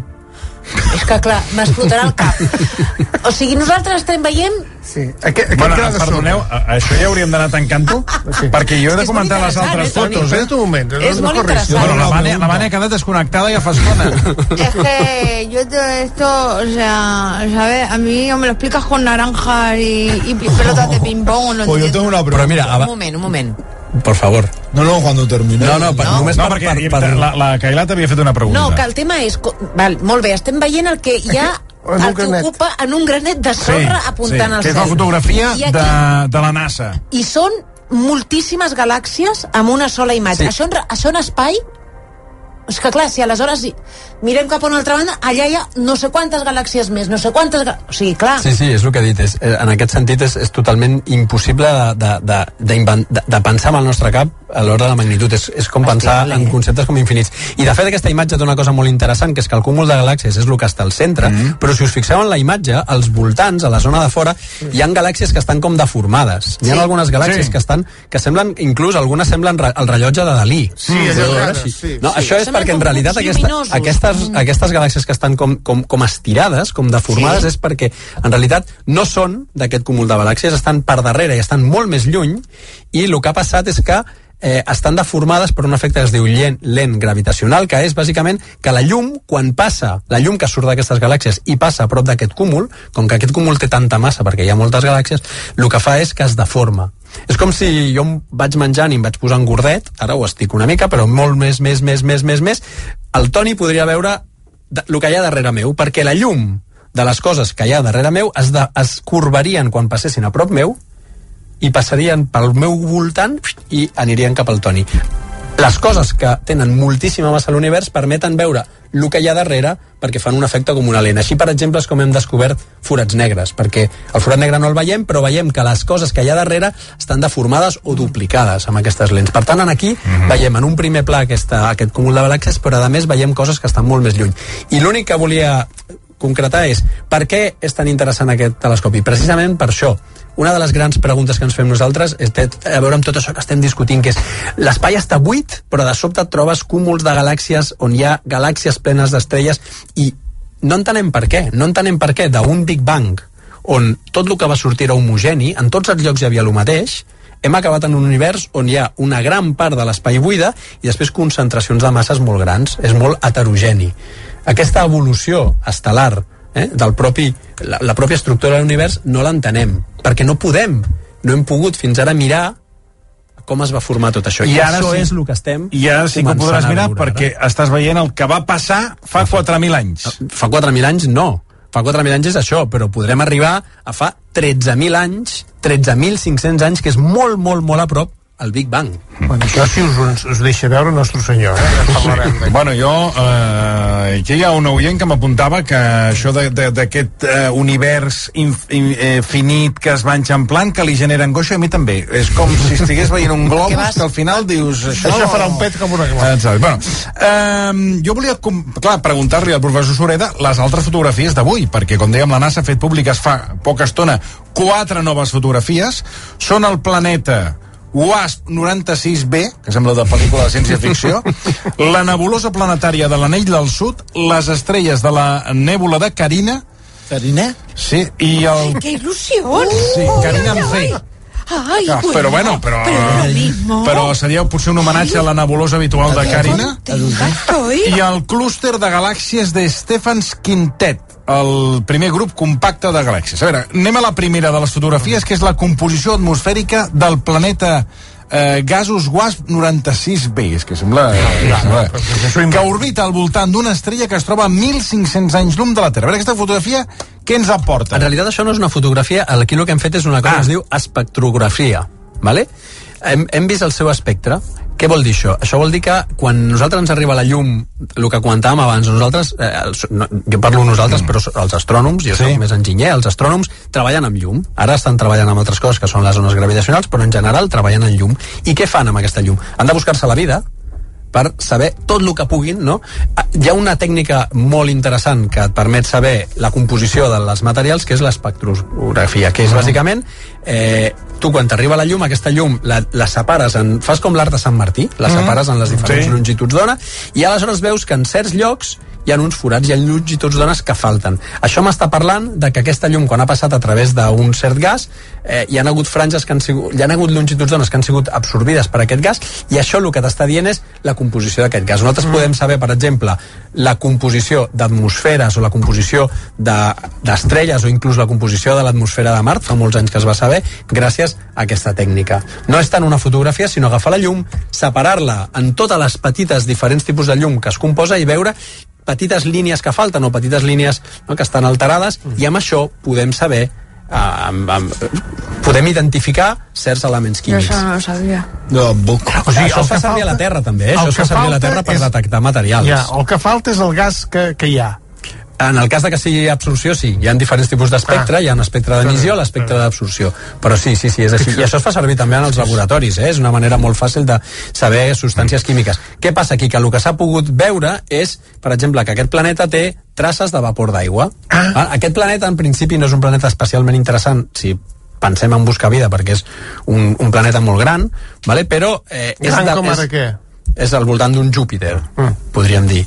S16: És que, clar, m'explotarà el cap. <laughs> O sigui, nosaltres estem veient...
S14: Sí. Aquest, aquest
S13: Bueno,
S14: de
S13: perdoneu, a- això ja hauríem d'anar tancant-ho,
S14: Sí.
S13: perquè jo he de comentar les altres
S16: eh,
S13: fotos, eh?
S14: Espera't un moment.
S16: És
S14: no
S16: molt
S14: corris.
S16: interessant.
S13: Bueno, la
S14: No,
S13: Vane, la Vane ha quedat desconnectada ja fa estona. <laughs>
S17: Es que yo todo esto, o sea, ¿sabes? A mí o me lo explicas con naranjas y, y pelotas de ping-pong o no
S18: Pues yo
S17: entiendo.
S18: tengo una
S15: però
S18: pregunta.
S15: mira,
S16: Un moment, un moment.
S15: Por favor
S18: No, no, cuando termine.
S15: no, no, per,
S16: No.
S15: només
S13: No,
S15: per,
S13: perquè
S15: per, per,
S13: la, la Cailà t'havia fet una pregunta.
S16: No, que el tema és... Val, molt bé, estem veient el que hi ha <laughs> el que
S14: granet.
S16: ocupa en un granet de sorra apuntant
S13: sí,
S16: al
S13: que
S16: cel.
S13: és la fotografia
S16: aquí,
S13: de, de la NASA.
S16: I són moltíssimes galàxies amb una sola imatge.
S15: Sí.
S16: Això, en, això en espai... És que clar, si aleshores mirem cap a una altra banda, allà hi ha no sé quantes galàxies més, no sé quantes... O sigui, clar...
S15: Sí, sí, és el que he dit. És, eh, en aquest sentit és, és totalment impossible de, de, de, de, de pensar amb el nostre cap a l'hora de la magnitud. És, és com pensar
S16: Bestial,
S15: en
S16: eh?
S15: conceptes com infinits. I de fet aquesta imatge té una cosa molt interessant, que és que el cúmul de galàxies és el que està al centre, mm. però si us fixeu en la imatge, als voltants, a la zona de fora, hi ha galàxies que estan com deformades. Hi ha
S16: Sí.
S15: algunes galàxies
S13: Sí.
S15: que estan que semblen, inclús algunes semblen el rellotge de Dalí.
S14: Sí, rares,
S15: així.
S14: sí,
S15: no,
S14: sí.
S15: això és
S16: Semblen
S15: perquè en realitat aquesta,
S16: lluminosos.
S15: Aquestes,
S16: Mm.
S15: aquestes galàxies que estan com, com, com estirades, com deformades,
S16: Sí.
S15: és perquè en realitat no són d'aquest cúmul de galàxies, estan per darrere i estan molt més lluny i el que ha passat és que eh, estan deformades per un efecte que es diu lent, lent gravitacional, que és bàsicament que la llum, quan passa, la llum que surt d'aquestes galàxies i passa a prop d'aquest cúmul, com que aquest cúmul té tanta massa perquè hi ha moltes galàxies, el que fa és que es deforma. És com si jo em vaig menjant i em vaig posant gordet, ara ho estic una mica, però molt més, més, més, més, més, més, el Toni podria veure el que hi ha darrere meu, perquè la llum de les coses que hi ha darrere meu es, de, es curvarien quan passessin a prop meu i passarien pel meu voltant i anirien cap al Toni. Les coses que tenen moltíssima massa a l'univers permeten veure el que hi ha darrere perquè fan un efecte com una lent. Així, per exemple, és com hem descobert forats negres, perquè el forat negre no el veiem, però veiem que les coses que hi ha darrere estan deformades o duplicades amb aquestes lents. Per tant, aquí veiem en un primer pla aquesta, aquest cúmul de galàxies, però a més veiem coses que estan molt més lluny. I l'únic que volia concretar és per què és tan interessant aquest telescopi? Precisament per això. Una de les grans preguntes que ens fem nosaltres és a veure amb tot això que estem discutint, que és l'espai està buit, però de sobte trobes cúmuls de galàxies on hi ha galàxies plenes d'estrelles i no entenem per què. No entenem per què d'un Big Bang on tot el que va sortir era homogeni, en tots els llocs hi havia el mateix, hem acabat en un univers on hi ha una gran part de l'espai buida i després concentracions de masses molt grans. És molt heterogeni. Aquesta evolució estel·lar eh, del propi, la, la pròpia estructura de l'univers no l'entenem, perquè no podem, no hem pogut fins ara mirar com es va formar tot això. I,
S13: I ara
S15: això
S13: sí-
S15: és el que estem
S13: I ara sí que ho podràs mirar
S15: veure
S13: perquè estàs veient el que va passar fa 4.000 anys.
S15: Fa 4.000 anys no. Fa 4.000 anys és això, però podrem arribar a fa 13.000 anys, 13.500 anys, que és molt, molt, molt a prop al Big Bang.
S14: Bueno, això si us, us, us deixa veure el nostre senyor, eh?
S13: Bueno, jo... Eh, aquí hi ha un oient que m'apuntava que això d'aquest eh, univers inf, in, eh, finit que es va enxamplant, que li genera angoixa, a mi també. És com si estigués veient un <laughs> globus
S16: vas-
S13: que al final dius... Això,
S14: Això farà un pet com una.
S13: Exacte. Bueno, eh, jo volia, com, clar, preguntar-li al professor Sureda les altres fotografies d'avui, perquè, com dèiem, la NASA ha fet públiques fa poca estona quatre noves fotografies. Són el planeta WASP 96b, que sembla de pel·lícula de ciència-ficció, <laughs> la nebulosa planetària de l'anell del sud, les estrelles de la nèbula de Carina
S11: Carina?
S13: Sí, i el...
S2: ¡Qué ilusión!
S13: Sí, Carina amb C.
S2: Ay,
S13: Ah, però bueno, però,
S2: pero lo mismo.
S13: però seria potser un homenatge a la nebulosa habitual de Carina. I el clúster de galàxies de Stephens Quintet, el primer grup compacte de galàxies. A veure, anem a la primera de les fotografies, que és la composició atmosfèrica del planeta eh, Gasos WASP 96b, és que sembla... Eh, sembla que orbita al voltant d'una estrella que es troba a 1.500 anys llum de la Terra. A veure, aquesta fotografia, què ens aporta?
S15: En realitat això no és una fotografia, aquí el que hem fet és una cosa ah. que es diu espectrografia, ¿vale? Hem, hem vist el seu espectre, què vol dir això? Això vol dir que quan nosaltres ens arriba la llum, el que comentàvem abans, nosaltres, eh, els, no, jo parlo nosaltres, mm. però els astrònoms, jo sí. soc més enginyer, els astrònoms treballen amb llum. Ara estan treballant amb altres coses, que són les zones gravitacionals, però en general treballen en llum. I què fan amb aquesta llum? Han de buscar-se la vida, per saber tot el que puguin, no? Ah, Hi ha una tècnica molt interessant que et permet saber la composició dels materials, que és l'espectrografia, que és bàsicament eh, tu quan t'arriba la llum, aquesta llum la, la separes, en, fas com l'art de Sant Martí, la
S13: Mm.
S15: separes en les diferents
S13: Sí.
S15: longituds d'ona, i aleshores veus que en certs llocs hi ha uns forats, hi ha longituds d'ones que falten. Això m'està parlant de que aquesta llum, quan ha passat a través d'un cert gas, eh, hi han hagut franges que han sigut, hi han hagut longituds d'ones que han sigut absorbides per aquest gas, i això el que t'està dient és la composició d'aquest gas. Nosaltres mm. podem saber, per exemple, la composició d'atmosferes o la composició de- d'estrelles o inclús la composició de l'atmosfera de Mart, fa molts anys que es va saber, gràcies a aquesta tècnica. No és tant una fotografia, sinó agafar la llum, separar-la en totes les petites diferents tipus de llum que es composa i veure petites línies que falten o petites línies no, que estan alterades i amb això podem saber eh, amb, amb, podem identificar certs elements químics.
S17: eso no lo sabía.
S11: No, buc.
S15: O sigui, això es fa servir a la Terra també, eh? això es fa servir a la
S14: falta
S15: Terra per
S14: és-
S15: detectar materials.
S14: Ja, el que falta és el gas que, que hi ha.
S15: En el cas de que sigui absorció, sí. Hi ha diferents tipus d'espectre,
S14: Ah.
S15: hi ha un espectre d'emissió, l'espectre d'absorció. Però sí, sí, sí, és així. I això es fa servir també en els laboratoris, eh? És una manera molt fàcil de saber substàncies químiques. Què passa aquí? Que el que s'ha pogut veure és, per exemple, que aquest planeta té traces de vapor d'aigua. Ah. Aquest planeta, en principi, no és un planeta especialment interessant, si pensem en buscar vida, perquè és un, un planeta molt gran, vale? però... Eh, és
S14: Gran
S15: de,
S14: com ara
S15: és,
S14: què?
S15: És al voltant d'un Júpiter, mm. podríem dir.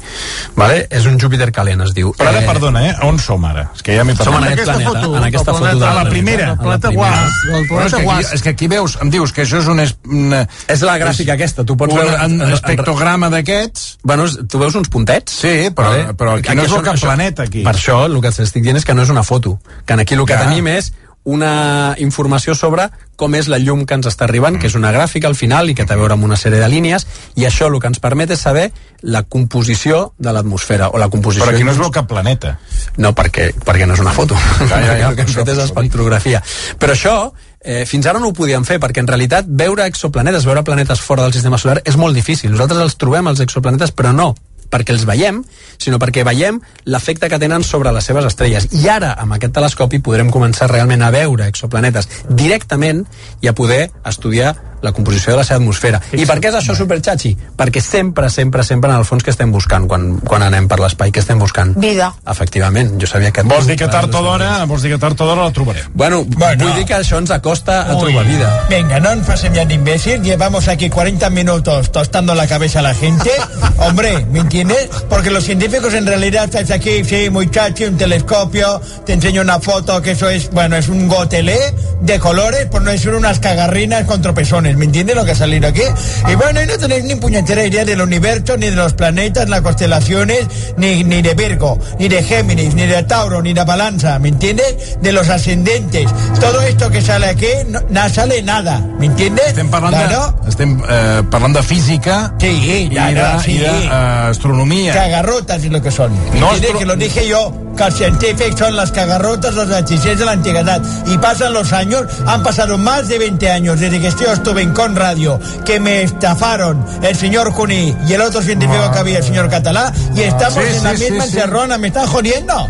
S15: Vale? És un Júpiter calent, es diu.
S13: Però ara, perdona, eh? On som ara? És que ja m'he
S15: Som en
S13: perdut.
S15: aquest
S14: Aquesta
S15: planeta,
S14: foto,
S15: en aquesta foto
S14: planeta-
S15: de
S13: A la primera.
S14: Planeta
S15: A la primera.
S14: El
S13: Però és,
S14: planeta
S13: que aquí, és que aquí veus, em dius que això és un... Es, una,
S15: És la gràfica aquesta, tu pots
S13: un
S15: veure...
S13: en, espectrograma d'aquests.
S15: Bueno, és- tu veus uns puntets?
S13: Sí, però, però aquí, no és el
S15: això-
S13: planeta, aquí.
S15: Per això, el que t'estic dient és que no és una foto. Que aquí el que
S13: Ja.
S15: tenim és una informació sobre com és la llum que ens està arribant, que és una gràfica al final i que té a veure amb una sèrie de línies, i això el que ens permet és saber la composició de l'atmosfera, o la composició...
S13: Però aquí no es veu cap planeta.
S15: No, perquè, perquè no és una foto.
S13: Ja, ja, ja,
S15: el que hem fet és espectrografia. Però això, eh, fins ara no ho podíem fer, perquè en realitat veure exoplanetes, veure planetes fora del sistema solar és molt difícil. Nosaltres els trobem, els exoplanetes, però no perquè els veiem, sinó perquè veiem l'efecte que tenen sobre les seves estrelles. I ara, amb aquest telescopi, podrem començar realment a veure exoplanetes directament i a poder estudiar la composició de la seva atmosfera. I per què és això superxatxi? Perquè sempre, sempre, sempre en el fons que estem buscant quan, quan anem per l'espai, que estem buscant?
S17: Vida.
S15: Efectivament, jo sabia que...
S13: Vols dir que tard o d'hora, vols dir que tard o d'hora la trobarem.
S15: Bueno,
S18: Bueno.
S15: vull dir que això ens acosta a
S18: Uy.
S15: trobar vida.
S18: Venga, no pasen ya de imbécil. Llevamos aquí 40 minutos tostando la cabeza a la gente. <laughs> Hombre, ¿me entiendes? Porque los científicos en realidad estáis aquí, sí, muy chachi, un telescopio, te enseño una foto que eso es, bueno, es un gotelé de colores, por no decir unas cagarrinas con tropezones. ¿Me entiendes lo que ha salido aquí? Y bueno, y no tenéis ni puñetera idea del universo, ni de los planetas, las constelaciones, ni, ni de Virgo, ni de Géminis, ni de Tauro, ni de Balanza, ¿me entiendes? De los ascendentes. Todo esto que sale aquí, no, no sale nada, ¿me entiendes?
S13: Estem parlant,
S18: Claro.
S13: de, estem, eh, parlant de física
S18: Sí,
S13: i
S18: claro,
S13: de,
S18: sí.
S13: i de eh, astronomia.
S18: Cagarrotas es lo que son. ¿Me
S13: No,
S18: Que lo dije yo, que los científicos son las cagarrotas, los hechiceros de la antigüedad. Y pasan los años, han pasado más de 20 años desde que yo estuve en Con Radio, que me estafaron el señor Cuní y el otro científico que había, el señor Catalá, y estamos
S13: Sí,
S18: en la
S13: sí,
S18: misma
S13: sí, sí.
S18: encerrona, me están jodiendo.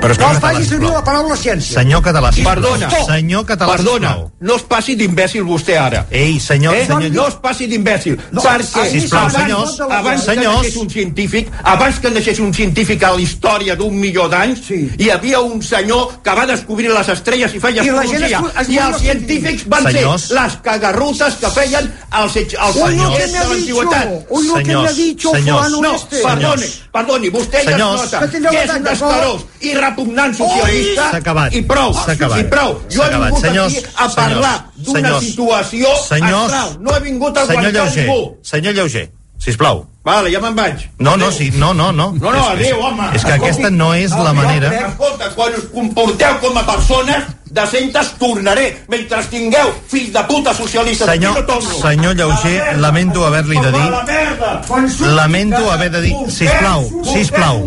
S13: Però que
S14: No
S13: no
S14: es faci servir la paraula ciència.
S19: Senyor Català, sisplau.
S20: Perdona.
S19: Senyor Català,
S20: Perdona,
S19: sisplau.
S20: no es passi d'imbècil vostè ara.
S19: Ei, senyor,
S20: eh?
S19: senyor-
S20: No es passi d'imbècil,
S19: No,
S20: perquè
S19: ah, sisplau,
S20: abans,
S19: senyors,
S20: abans que
S19: senyors.
S20: naixés un científic, abans que naixés un científic a la història d'un milió d'anys, sí. hi havia un senyor que va descobrir les estrelles i feia
S14: I
S20: astrologia.
S14: es- es
S20: I els científics van
S19: Senyors.
S20: ser les cagarrutes que feien els, els
S14: Uy, lo que
S20: senyors
S14: me ha
S20: de
S14: dicho,
S20: l'antiguitat.
S14: uy, lo que me ha dicho
S19: Senyors,
S20: No, perdoni, perdoni, vostè ja es nota
S14: Que
S20: que és un descarós,
S14: Que
S20: repugnant socialista
S19: S'ha acabat.
S20: i prou,
S19: S'ha acabat.
S20: i prou. Jo he vingut
S19: Senyors,
S20: aquí a parlar d'una situació
S19: senyors,
S20: astral. No he vingut a
S19: Senyor
S20: aguantar
S19: Lleuger,
S20: ningú.
S19: senyor Lleuger, sisplau.
S20: Vale, ja me'n vaig.
S19: No, no, sí, no, no, no.
S20: No, no, adéu, home.
S19: És que aquesta no és la manera...
S20: Escolta, quan us comporteu com a persones decentes, tornaré. Mentre tingueu fills de puta socialistes,
S19: Senyor,
S20: no
S19: senyor Lleuger, lamento haver-li de dir... Lamento haver de dir... Sisplau, sisplau,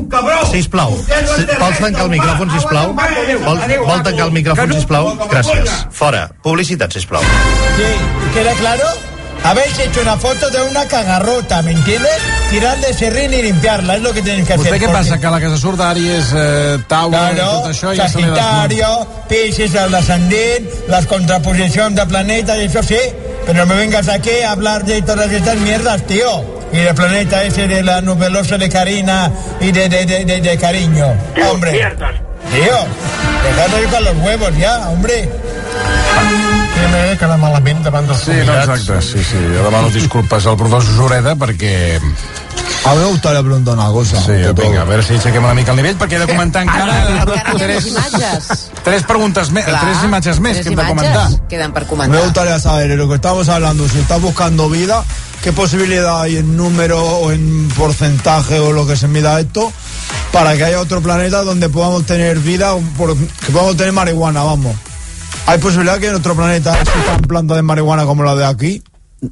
S19: sisplau. Si, vols tancar el micròfon, sisplau? Vol, vol tancar el micròfon, sisplau? Gràcies. Fora. Publicitat, sisplau.
S18: Sí, ¿queda claro? Habéis hecho una foto de una cagarrota, ¿me entiendes? Tirar de serrín y limpiarla, es lo que tenéis que hacer.
S13: Vostè què
S18: porque-
S13: passa? Que la que se surt d'Àries, eh, Taura,
S18: Claro,
S13: tot això... desmunta.
S18: Sagitario, Pisces, el descendent, las contraposiciones de planetas, y eso sí, pero no me vengas aquí a hablar de todas estas mierdas, tío. Y del planeta ese de la nubelosa de Karina y de, de, de, de, de cariño. hombre. Tío, dejad de ir con los huevos ya, hombre.
S14: Primer, quedar malament davant dels
S13: Sí, no,
S14: convidats.
S13: exacte, sí, sí. Jo demano disculpes al professor Sureda perquè...
S21: A mí me gustaría preguntar una cosa.
S13: Sí, vinga, a veure si aixequem una mica el nivell, perquè he de comentar encara tres,
S22: imatges.
S13: tres preguntes més,
S22: Clar,
S13: tres imatges més
S22: tres
S13: que hem de comentar.
S22: Queden per
S21: Me
S22: comentar.
S21: gustaría saber, de lo que estamos hablando, si estás buscando vida, ¿qué posibilidad hay en número o en porcentaje o lo que se mida esto para que haya otro planeta donde podamos tener vida, que podamos tener marihuana, vamos? ¿Hay posibilidad que en otro planeta existan plantas de marihuana como la de aquí?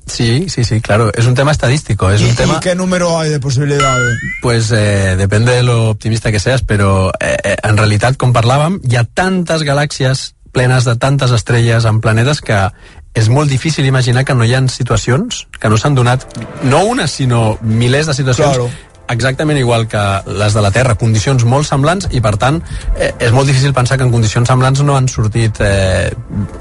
S15: Sí, sí, sí, claro. Es un tema estadístico. Es
S21: ¿Y,
S15: un tema.
S21: y qué número hay de posibilidades?
S15: Pues eh, depende de lo optimista que seas, però eh, eh, en realitat, com parlàvem, hi ha tantes galàxies plenes de tantes estrelles en planetes que és molt difícil imaginar que no hi ha situacions que no s'han donat, no una, sinó milers de situacions
S21: Claro.
S15: Exactament igual que les de la Terra, condicions molt semblants i per tant eh, és molt difícil pensar que en condicions semblants no han sortit eh,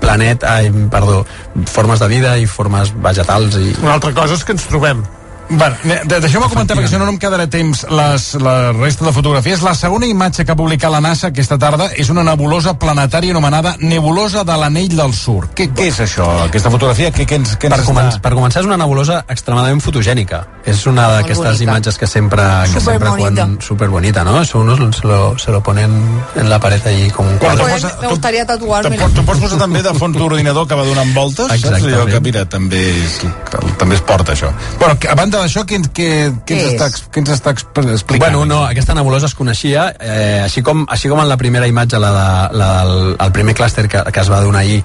S15: planet, ai, perdó, formes de vida i formes vegetals i...
S14: Una altra cosa és que ens trobem.
S13: Bueno, deixeu-me comentar, perquè si no no em quedarà temps les, la resta de fotografies. La segona imatge que ha publicat la NASA aquesta tarda és una nebulosa planetària anomenada Nebulosa de l'Anell del Sur. Què, què és això, aquesta fotografia? Què, què ens, què
S15: per,
S13: ens
S15: comen
S13: està...
S15: per començar, és una nebulosa extremadament fotogènica. És una d'aquestes imatges que sempre, que sempre
S22: Superbonita.
S15: quan... Super bonita, ¿no? Eso unos se lo, se lo ponen en la paret allí com un quadre.
S22: Me gustaría tatuármela.
S13: Te'n pots posar també de fons d'ordinador que va donant voltes? Saps?
S15: Exactament.
S13: Allò que, mira, també que, també es porta això. Bueno, que, a banda d'això, què, què, què,
S22: Què
S13: ens està, què ens està exp- explicant?
S15: Bueno, no, aquesta nebulosa es coneixia, eh, així, com, així com en la primera imatge, la, de, la del el primer clúster que, que es va donar ahir,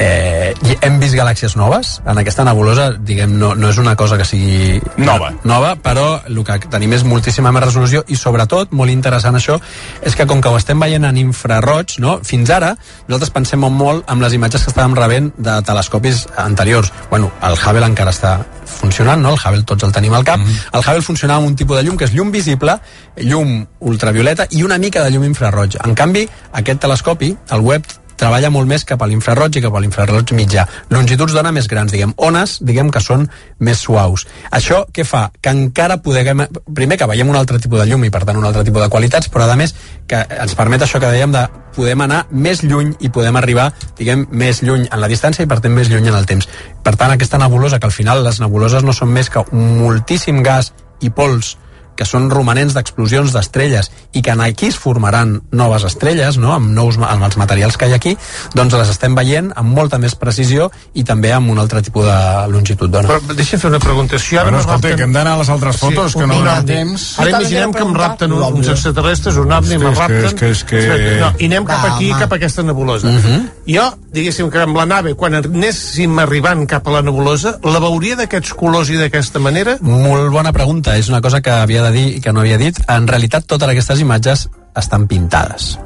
S15: eh, hem vist galàxies noves en aquesta nebulosa, diguem, no, no és una cosa que sigui
S13: Nova.
S15: nova però el que tenim és moltíssima més resolució i sobretot, molt interessant això és que com que ho estem veient en infraroig no? fins ara, nosaltres pensem molt amb les imatges que estàvem rebent de telescopis anteriors, bueno, el Hubble encara està funcionant, no? el Hubble tots el tenim al cap, el Hubble funcionava amb un tipus de llum que és llum visible, llum ultravioleta i una mica de llum infraroig en canvi, aquest telescopi, el Webb treballa molt més cap a l'infraroig i cap a l'infraroig mitjà. Longituds d'ona més grans, diguem, ones, diguem que són més suaus. Això què fa? Que encara podem... Primer, que veiem un altre tipus de llum i, per tant, un altre tipus de qualitats, però, a més, que ens permet això que dèiem de podem anar més lluny i podem arribar, diguem, més lluny en la distància i, per tant, més lluny en el temps. Per tant, aquesta nebulosa, que al final les nebuloses no són més que moltíssim gas i pols que són romanents d'explosions d'estrelles i que en aquí es formaran noves estrelles, no? amb, nous, amb els materials que hi ha aquí, doncs les estem veient amb molta més precisió i també amb un altre tipus de longitud d'ona.
S14: Però deixa fer una pregunta. Si ara
S13: Bueno,
S14: me
S13: escolta,
S14: rapten-
S13: que hem d'anar a les altres fotos, que no donem temps.
S14: Ara imaginem que em rapten un- uns extraterrestres, un ovni,
S13: és que-
S14: rapten...
S13: és que- és que-
S14: No, I anem cap
S22: Va,
S14: aquí,
S22: home.
S14: cap a aquesta nebulosa.
S13: Mhm.
S14: Jo, diguéssim que amb la nave, quan anéssim arribant cap a la nebulosa, la veuria d'aquests colors i d'aquesta manera?
S15: Molt bona pregunta, és una cosa que havia de dir i que no havia dit. En realitat, totes aquestes imatges estan pintades.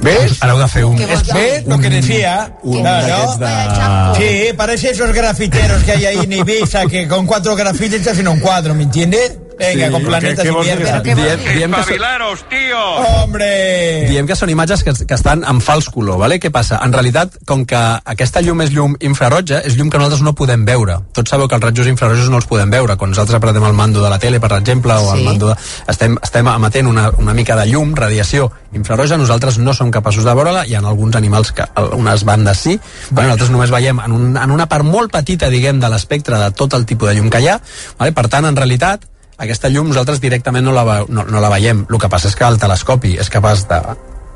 S18: ¿Ves?
S15: Ara heu de fer un...
S18: ¿Es ¿Ves lo que decía?
S15: un
S18: Claro.
S15: d'aquests de...
S18: Sí, parece esos grafiteros que hay ahí en Ibiza que con cuatro grafitis te hacen un cuadro, ¿me entiendes? Venga,
S15: Sí,
S18: con
S15: ¿qué-
S18: planetas
S15: qué
S18: y
S15: vols dir
S18: mierda.
S15: que Diem- diem que són-
S18: ¡Hombre!
S15: Diem que són imatges que, que estan en fals color, vale? Què passa? En realitat, com que aquesta llum és llum infraroja, és llum que nosaltres no podem veure. Tots sabeu que els rajos infrarojos no els podem veure. Quan nosaltres apretem el mando de la tele, per exemple, o el
S22: Sí.
S15: mando de... Estem, estem emetent una, una mica de llum, radiació infraroja, nosaltres no som capaços de veure-la, hi ha alguns animals que unes bandes sí, vale? nosaltres només veiem en, un, en una part molt petita, diguem, de l'espectre de tot el tipus de llum que hi ha, vale? per tant, en realitat, aquesta llum nosaltres directament no la, no, no la veiem. El que passa és que el telescopi és capaç de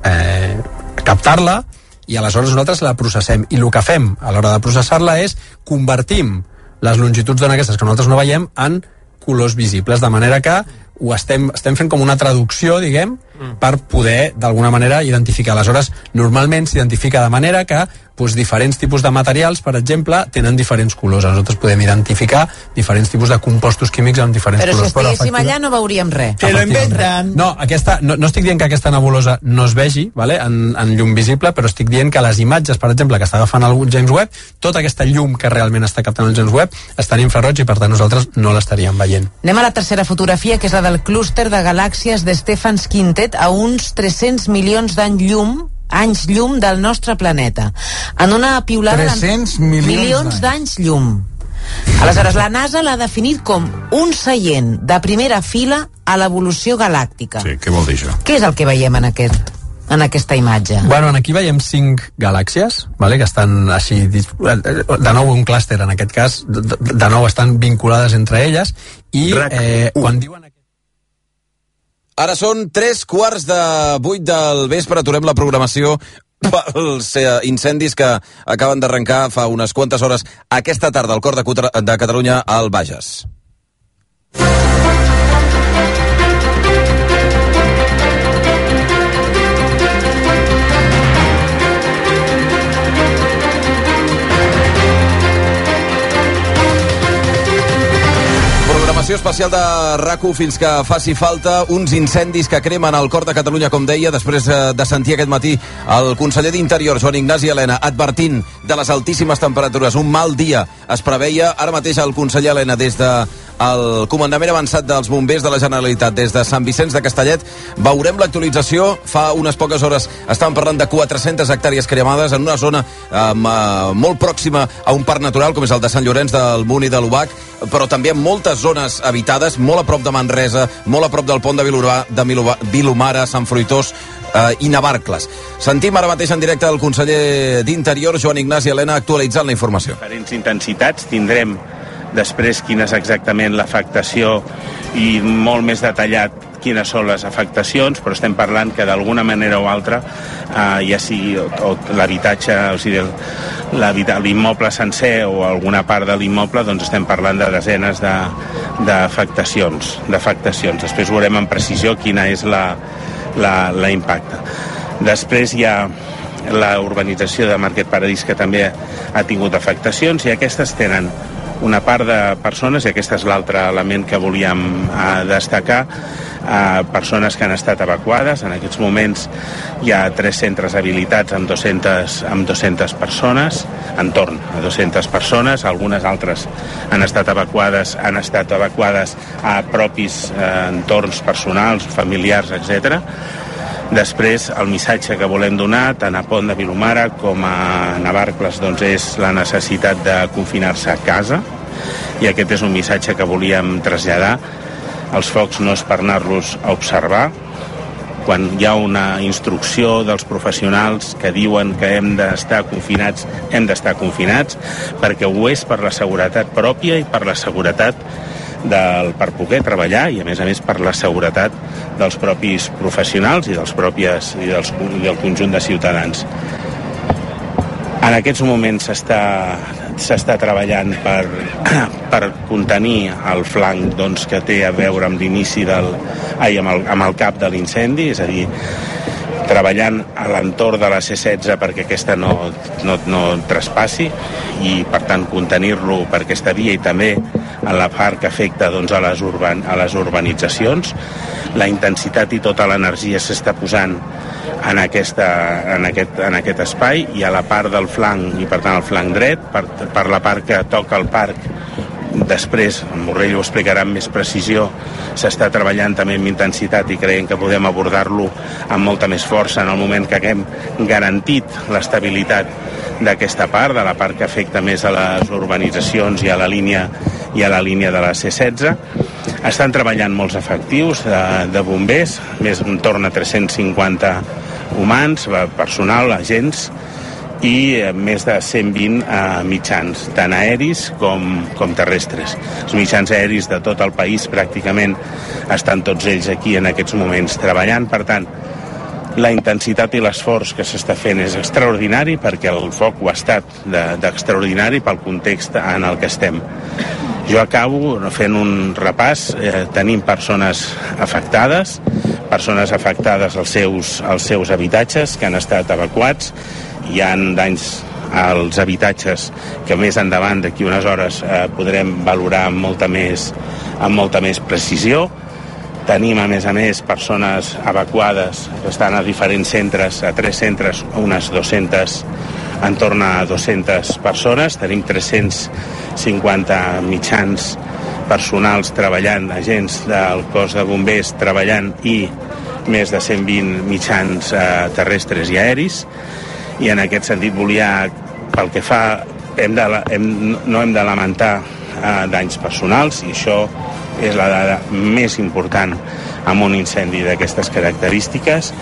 S15: eh, captar-la i aleshores nosaltres la processem i el que fem a l'hora de processar-la és convertim les longituds d'ona aquestes que nosaltres no veiem en colors visibles, de manera que ho estem, estem fent com una traducció, diguem, mm. per poder, d'alguna manera, identificar. Aleshores, normalment s'identifica de manera que doncs, diferents tipus de materials, per exemple, tenen diferents colors. Nosaltres podem identificar diferents tipus de compostos químics amb diferents
S16: Però si
S15: colors.
S16: estiguéssim allà no veuríem res.
S15: Te lo inventan. No, aquesta, no, no estic dient que aquesta nebulosa no es vegi vale, en, en llum visible, però estic dient que les imatges, per exemple, que està agafant el James Webb, tota aquesta llum que realment està captant el James Webb, està en infraroig i per tant nosaltres no l'estaríem veient.
S16: Anem a la tercera fotografia, que és la del clúster de galàxies de Stephans Quintet a uns 300 milions d'any llum anys llum del nostre planeta en una piulada
S13: 300 milions
S16: milions d'anys llum Aleshores, la NASA l'ha definit com un seient de primera fila a l'evolució galàctica.
S13: Sí, què vol dir això?
S16: Què és el que veiem en aquest en aquesta imatge?
S15: Bueno, aquí veiem cinc galàxies, vale, que estan així, de nou un clúster en aquest cas, de, de- de nou estan vinculades entre elles, i eh, quan diuen
S23: Ara són tres quarts de vuit del vespre, aturem la programació pels eh, incendis que acaben d'arrencar fa unes quantes hores aquesta tarda al cor de, Cutra- de Catalunya al Bages. Programació especial de rac fins que faci falta uns incendis que cremen al cor de Catalunya, com deia, després eh, de sentir aquest matí el conseller d'Interior, Joan Ignasi Helena, advertint de les altíssimes temperatures. Un mal dia es preveia. Ara mateix el conseller Helena, des de el comandament avançat dels bombers de la Generalitat des de Sant Vicenç de Castellet. Veurem l'actualització. Fa unes poques hores estàvem parlant de 400 hectàrees cremades en una zona uh, molt pròxima a un parc natural, com és el de Sant Llorenç del Munt i de l'Ubac, però també en moltes zones habitades, molt a prop de Manresa, molt a prop del pont de Vilobà, de Vilobà, Vilomara, Sant Fruitós, eh, i Navarcles. Sentim ara mateix en directe el conseller d'Interior, Joan Ignasi Helena, actualitzant la informació.
S24: diferents intensitats. Tindrem després quina és exactament l'afectació i molt més detallat quines són les afectacions, però estem parlant que d'alguna manera o altra, eh, ja sigui l'habitatge, o sigui, l'immoble sencer o alguna part de l'immoble, doncs estem parlant de desenes de- d'afectacions. d'afectacions. Després veurem en precisió quina és la, la, la impacte. Després hi ha la urbanització de Market Paradís que també ha tingut afectacions i aquestes tenen una part de persones, i aquest és l'altre element que volíem eh, destacar, eh, persones que han estat evacuades. En aquests moments hi ha tres centres habilitats amb 200, amb 200 persones, entorn a 200 persones, algunes altres han estat evacuades, han estat evacuades a propis eh, entorns personals, familiars, etc. Després, el missatge que volem donar, tant a Pont de Vilomara com a Navarcles, doncs és la necessitat de confinar-se a casa, i aquest és un missatge que volíem traslladar. Els focs no és per anar-los a observar, quan hi ha una instrucció dels professionals que diuen que hem d'estar confinats, hem d'estar confinats, perquè ho és per la seguretat pròpia i per la seguretat del, per poder treballar i a més a més per la seguretat dels propis professionals i dels pròpies i, dels, del conjunt de ciutadans. En aquests moments s'està s'està treballant per, <clears throat> per contenir el flanc doncs, que té a veure amb l'inici del... Ai, amb el, amb el cap de l'incendi, és a dir, treballant a l'entorn de la C-16 perquè aquesta no, no, no traspassi i per tant contenir-lo per aquesta via i també en la part que afecta doncs, a, les urban, a les urbanitzacions. La intensitat i tota l'energia s'està posant en, aquesta, en, aquest, en aquest espai i a la part del flanc i per tant el flanc dret per, per la part que toca el parc després, en Morell ho explicarà amb més precisió, s'està treballant també amb intensitat i creiem que podem abordar-lo amb molta més força en el moment que haguem garantit l'estabilitat d'aquesta part, de la part que afecta més a les urbanitzacions i a la línia i a la línia de la C-16. Estan treballant molts efectius de, de bombers, més entorn a 350 humans, eh, personal, agents, i eh, més de 120 eh, mitjans, tant aeris com, com terrestres. Els mitjans aeris de tot el país pràcticament estan tots ells aquí en aquests moments treballant, per tant, la intensitat i l'esforç que s'està fent és extraordinari perquè el foc ho ha estat de- d'extraordinari pel context en el que estem. Jo acabo fent un repàs. Eh, tenim persones afectades, persones afectades als seus, als seus habitatges que han estat evacuats. Hi han danys als habitatges que més endavant, d'aquí unes hores, eh, podrem valorar amb molta més, amb molta més precisió. Tenim, a més a més, persones evacuades que estan a diferents centres, a tres centres, unes 200, entorn a 200 persones. Tenim 350 mitjans personals treballant, agents del cos de bombers treballant i més de 120 mitjans eh, terrestres i aeris i en aquest sentit volia, pel que fa, hem de, hem, no hem de lamentar eh, danys personals i això és la dada més important amb un incendi d'aquestes característiques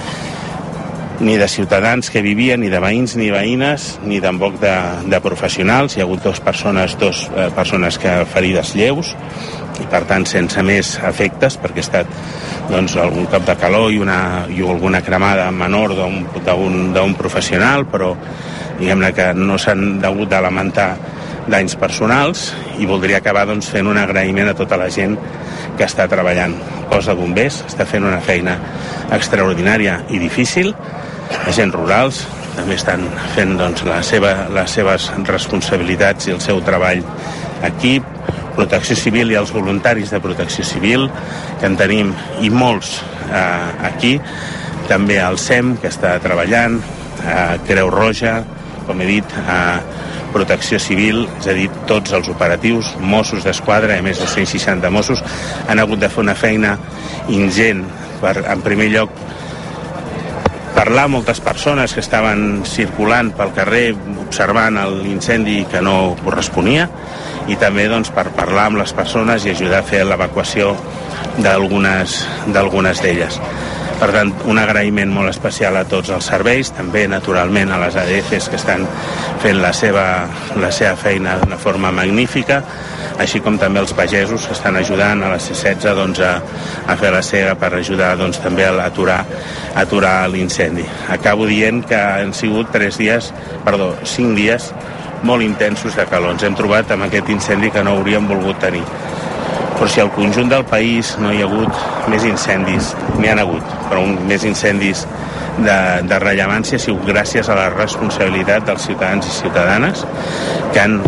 S24: ni de ciutadans que vivien, ni de veïns ni veïnes, ni tampoc de, de professionals. Hi ha hagut dues persones, dos eh, persones que ferides lleus i per tant sense més efectes perquè ha estat doncs, algun cop de calor i, una, i alguna cremada menor d'un- professional però diguem-ne que no s'han hagut de lamentar danys personals i voldria acabar doncs, fent un agraïment a tota la gent que està treballant. El cos de bombers està fent una feina extraordinària i difícil, agents rurals també estan fent doncs, la seva, les seves responsabilitats i el seu treball equip, protecció civil i els voluntaris de protecció civil, que en tenim i molts eh, aquí, també el SEM, que està treballant, eh, Creu Roja, com he dit, eh, protecció civil, és a dir, tots els operatius, Mossos d'Esquadra, i més de 160 Mossos, han hagut de fer una feina ingent per, en primer lloc, parlar amb moltes persones que estaven circulant pel carrer observant l'incendi que no corresponia i també doncs, per parlar amb les persones i ajudar a fer l'evacuació d'algunes d'elles. Per tant, un agraïment molt especial a tots els serveis, també naturalment a les ADFs que estan fent la seva, la seva feina d'una forma magnífica, així com també els pagesos que estan ajudant a la C-16 doncs, a, a fer la seva per ajudar doncs, també a aturar, a aturar l'incendi. Acabo dient que han sigut tres dies, perdó, cinc dies molt intensos de calor. Ens hem trobat amb aquest incendi que no hauríem volgut tenir. Però si al conjunt del país no hi ha hagut més incendis, n'hi han hagut, però un, més incendis de, de rellevància ha sigut gràcies a la responsabilitat dels ciutadans i ciutadanes que han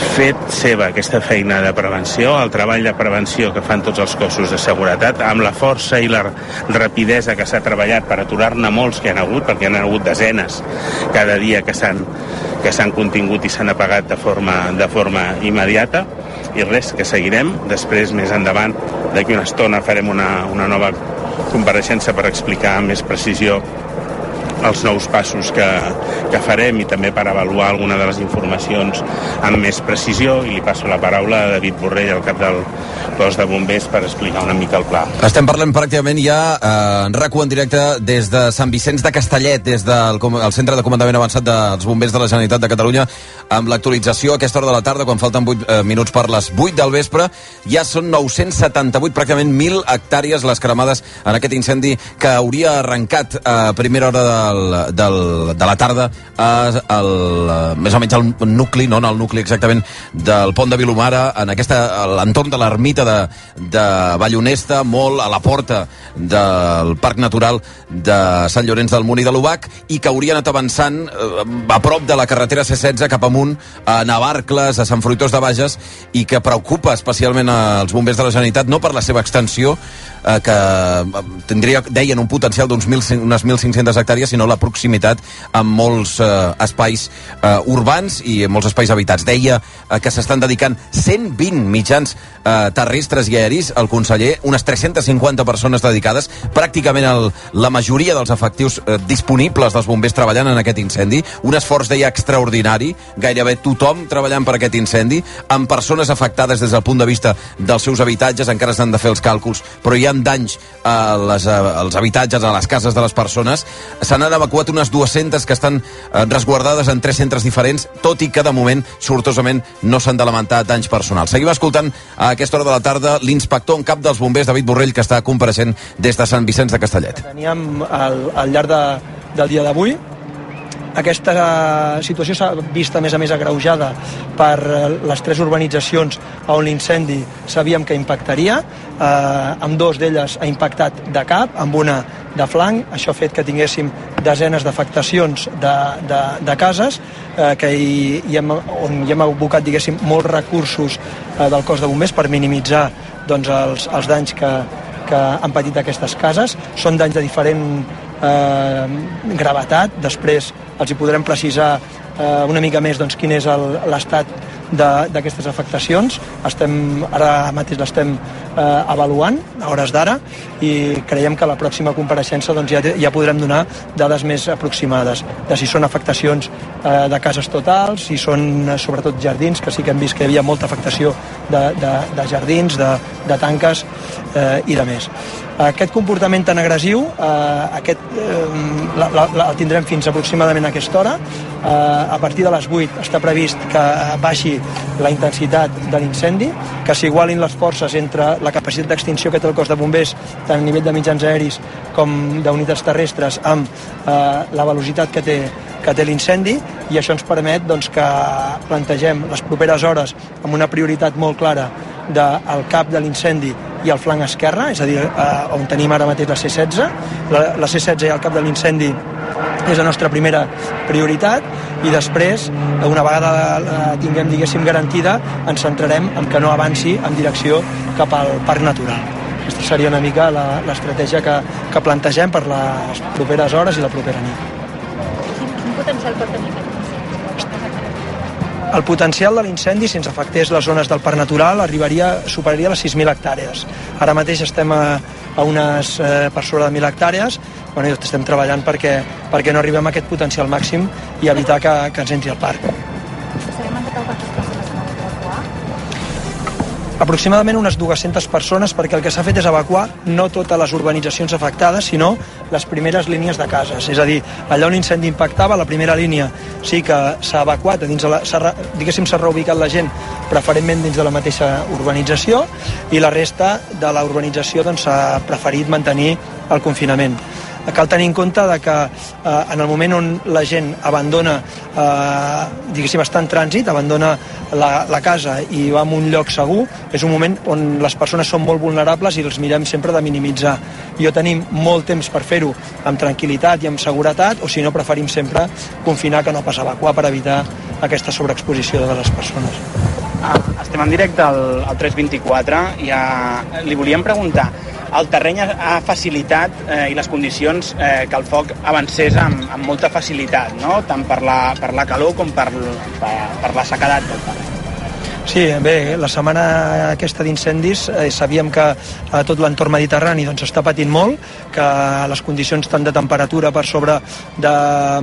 S24: fet seva aquesta feina de prevenció, el treball de prevenció que fan tots els cossos de seguretat, amb la força i la rapidesa que s'ha treballat per aturar-ne molts que han hagut, perquè han hagut desenes cada dia que s'han que s'han contingut i s'han apagat de forma, de forma immediata i res, que seguirem. Després, més endavant, d'aquí una estona farem una, una nova compareixença per explicar amb més precisió els nous passos que, que farem i també per avaluar alguna de les informacions amb més precisió i li passo la paraula a David Borrell, el cap del cos de bombers, per explicar una mica el pla.
S23: Estem parlant pràcticament ja eh, en RACU en directe des de Sant Vicenç de Castellet, des del el centre de comandament avançat dels bombers de la Generalitat de Catalunya, amb l'actualització a aquesta hora de la tarda, quan falten 8 eh, minuts per les 8 del vespre. Ja són 978, pràcticament 1.000 hectàrees les cremades en aquest incendi que hauria arrencat a primera hora del, del, de la tarda a, el, eh, més o menys al nucli, no, no al nucli exactament, del pont de Vilomara, en aquesta, l'entorn de l'ermita de, de Vallonesta, molt a la porta del Parc Natural de Sant Llorenç del Munt i de l'Ubac, i que hauria anat avançant eh, a prop de la carretera C16 cap amunt, a Navarcles, a Sant Fruitós de Bages, i que preocupa especialment als bombers de la Generalitat, no per la seva extensió, eh, que tindria, deien, un potencial d'unes 1.500 hectàrees, sinó la proximitat amb molts eh, espais eh, urbans i molts espais habitats. Deia eh, que s'estan dedicant 120 mitjans eh, terrestres i aeris, el conseller, unes 350 persones dedicades, pràcticament el, la majoria dels efectius eh, disponibles dels bombers treballant en aquest incendi, un esforç, deia, extraordinari, gairebé tothom treballant per aquest incendi, amb persones afectades des del punt de vista dels seus habitatges, encara s'han de fer els càlculs, però hi causant danys a les, als habitatges, a les cases de les persones. Se n'han evacuat unes 200 que estan eh, resguardades en tres centres diferents, tot i que de moment, sortosament, no s'han de lamentar danys personals. Seguim escoltant a aquesta hora de la tarda l'inspector en cap dels bombers, David Borrell, que està compareixent des de Sant Vicenç de Castellet.
S25: Teníem al, al llarg de, del dia d'avui aquesta situació s'ha vist a més a més agreujada per eh, les tres urbanitzacions on l'incendi sabíem que impactaria. Eh, amb dos d'elles ha impactat de cap, amb una de flanc. Això ha fet que tinguéssim desenes d'afectacions de, de, de cases eh, que hi, hi hem, on hi hem abocat diguéssim, molts recursos eh, del cos de bombers per minimitzar doncs, els, els danys que, que han patit aquestes cases. Són danys de diferent eh, gravetat. Després els hi podrem precisar eh, una mica més doncs, quin és l'estat d'aquestes afectacions. Estem, ara mateix l'estem eh, avaluant a hores d'ara i creiem que a la pròxima compareixença doncs, ja, ja podrem donar dades més aproximades de si són afectacions eh, de cases totals, si són eh, sobretot jardins, que sí que hem vist que hi havia molta afectació de, de, de jardins, de, de tanques eh, i de més. Aquest comportament tan agressiu, eh, aquest, eh, la, la, la, el tindrem fins aproximadament a aquesta hora. Eh, a partir de les 8 està previst que baixi la intensitat de l'incendi, que s'igualin les forces entre la capacitat d'extinció que té el cos de bombers, tant a nivell de mitjans aeris com d'unitats terrestres, amb eh, la velocitat que té que té l'incendi i això ens permet doncs, que plantegem les properes hores amb una prioritat molt clara del cap de l'incendi i el flanc esquerre, és a dir, eh, on tenim ara mateix la C-16. La, la C-16 i el cap de l'incendi és la nostra primera prioritat i després, una vegada la tinguem, diguéssim, garantida, ens centrarem en que no avanci en direcció cap al parc natural. Aquesta seria una mica l'estratègia que, que plantegem per les properes hores i la propera nit.
S26: Quin potencial pot tenir
S25: El potencial de l'incendi, si ens afectés les zones del parc natural, arribaria, superaria les 6.000 hectàrees. Ara mateix estem a, a unes eh, per sobre de 1.000 hectàrees, bueno, estem treballant perquè, perquè no arribem a aquest potencial màxim i evitar que, que ens entri al parc. Aproximadament unes 200 persones perquè el que s'ha fet és evacuar no totes les urbanitzacions afectades, sinó les primeres línies de cases. És a dir, allà on l'incendi impactava, la primera línia sí que s'ha evacuat, dins la, diguéssim s'ha reubicat la gent preferentment dins de la mateixa urbanització i la resta de la urbanització doncs, s'ha preferit mantenir el confinament. Cal tenir en compte de que eh, en el moment on la gent abandona, eh, diguéssim, està en trànsit, abandona la, la casa i va a un lloc segur, és un moment on les persones són molt vulnerables i els mirem sempre de minimitzar. Jo tenim molt temps per fer-ho amb tranquil·litat i amb seguretat, o si no preferim sempre confinar que no pas evacuar per evitar aquesta sobreexposició de les persones.
S27: Ah, estem en directe al, al 324 i ah, li volíem preguntar el terreny ha- facilitat eh, i les condicions eh, que el foc avancés amb, amb molta facilitat, no? tant per la, per la calor com per, per, per la sequedat del terreny.
S25: Sí, bé, la setmana aquesta d'incendis eh, sabíem que eh, tot l'entorn mediterrani doncs, està patint molt, que les condicions tant de temperatura per sobre de,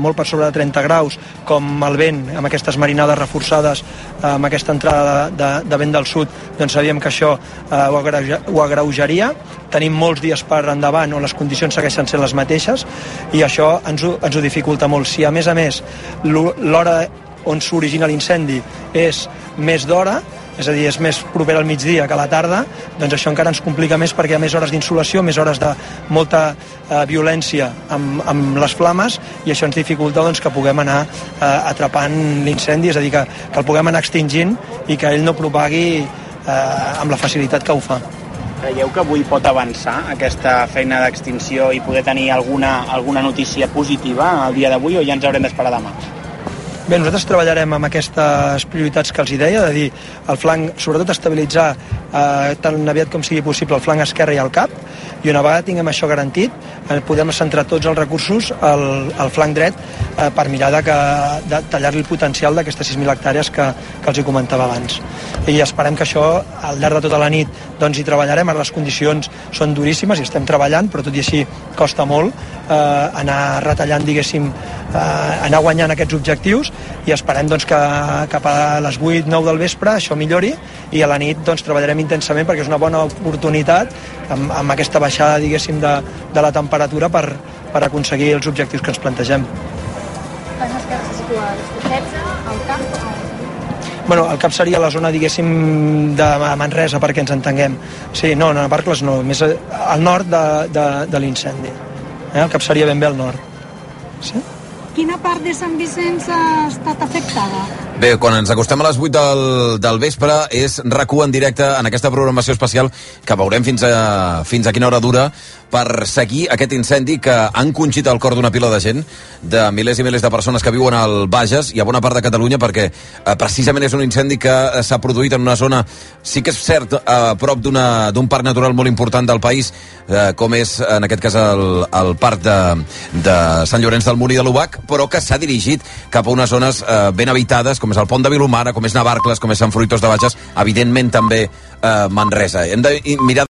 S25: molt per sobre de 30 graus, com el vent, amb aquestes marinades reforçades, eh, amb aquesta entrada de, de, de vent del sud, doncs sabíem que això eh, ho, agreuja, ho agreujaria. Tenim molts dies per endavant on les condicions segueixen sent les mateixes i això ens ho, ens ho dificulta molt. Si a més a més l'ho- l'hora on s'origina l'incendi és més d'hora, és a dir, és més proper al migdia que a la tarda, doncs això encara ens complica més perquè hi ha més hores d'insolació, més hores de molta eh, violència amb, amb les flames i això ens dificulta doncs, que puguem anar eh, atrapant l'incendi, és a dir, que, que el puguem anar extingint i que ell no propagui eh, amb la facilitat que ho fa.
S27: Creieu que avui pot avançar aquesta feina d'extinció i poder tenir alguna, alguna notícia positiva el dia d'avui o ja ens haurem d'esperar demà?
S25: Bé, nosaltres treballarem amb aquestes prioritats que els hi deia, de dir el flanc, sobretot estabilitzar eh, tan aviat com sigui possible el flanc esquerre i el cap, i una vegada tinguem això garantit, eh, podem centrar tots els recursos al, al flanc dret eh, per mirar de, que, de tallar-li el potencial d'aquestes 6.000 hectàrees que, que els hi comentava abans. I esperem que això, al llarg de tota la nit, doncs hi treballarem, ara les condicions són duríssimes i estem treballant, però tot i així costa molt eh, anar retallant, diguéssim, eh, anar guanyant aquests objectius i esperem doncs, que cap a les 8-9 del vespre això millori i a la nit doncs, treballarem intensament perquè és una bona oportunitat amb, amb aquesta baixada diguéssim de, de la temperatura per, per aconseguir els objectius que ens plantegem.
S26: Pas esquerra se situa a 16, al camp
S25: Bueno, el cap seria la zona, diguéssim, de Manresa, perquè ens entenguem. Sí, no, no, Navarcles no, més al nord de, de, de l'incendi. Eh? El cap seria ben bé al nord. Sí?
S28: Quina part de Sant Vicenç ha estat afectada?
S23: Bé, quan ens acostem a les 8 del, del vespre és rac en directe en aquesta programació especial que veurem fins a, fins a quina hora dura per seguir aquest incendi que ha encongit el cor d'una pila de gent, de milers i milers de persones que viuen al Bages i a bona part de Catalunya perquè eh, precisament és un incendi que eh, s'ha produït en una zona, sí que és cert, a prop d'una- d'un parc natural molt important del país, eh, com és en aquest cas el, el parc de, de Sant Llorenç del Molí de l'Ubac, però que s'ha dirigit cap a unes zones eh, ben habitades, com és el Pont de Vilomara, com és Navarcles, com és Sant Fruitós de Bages, evidentment també eh, Manresa. Hem de mirar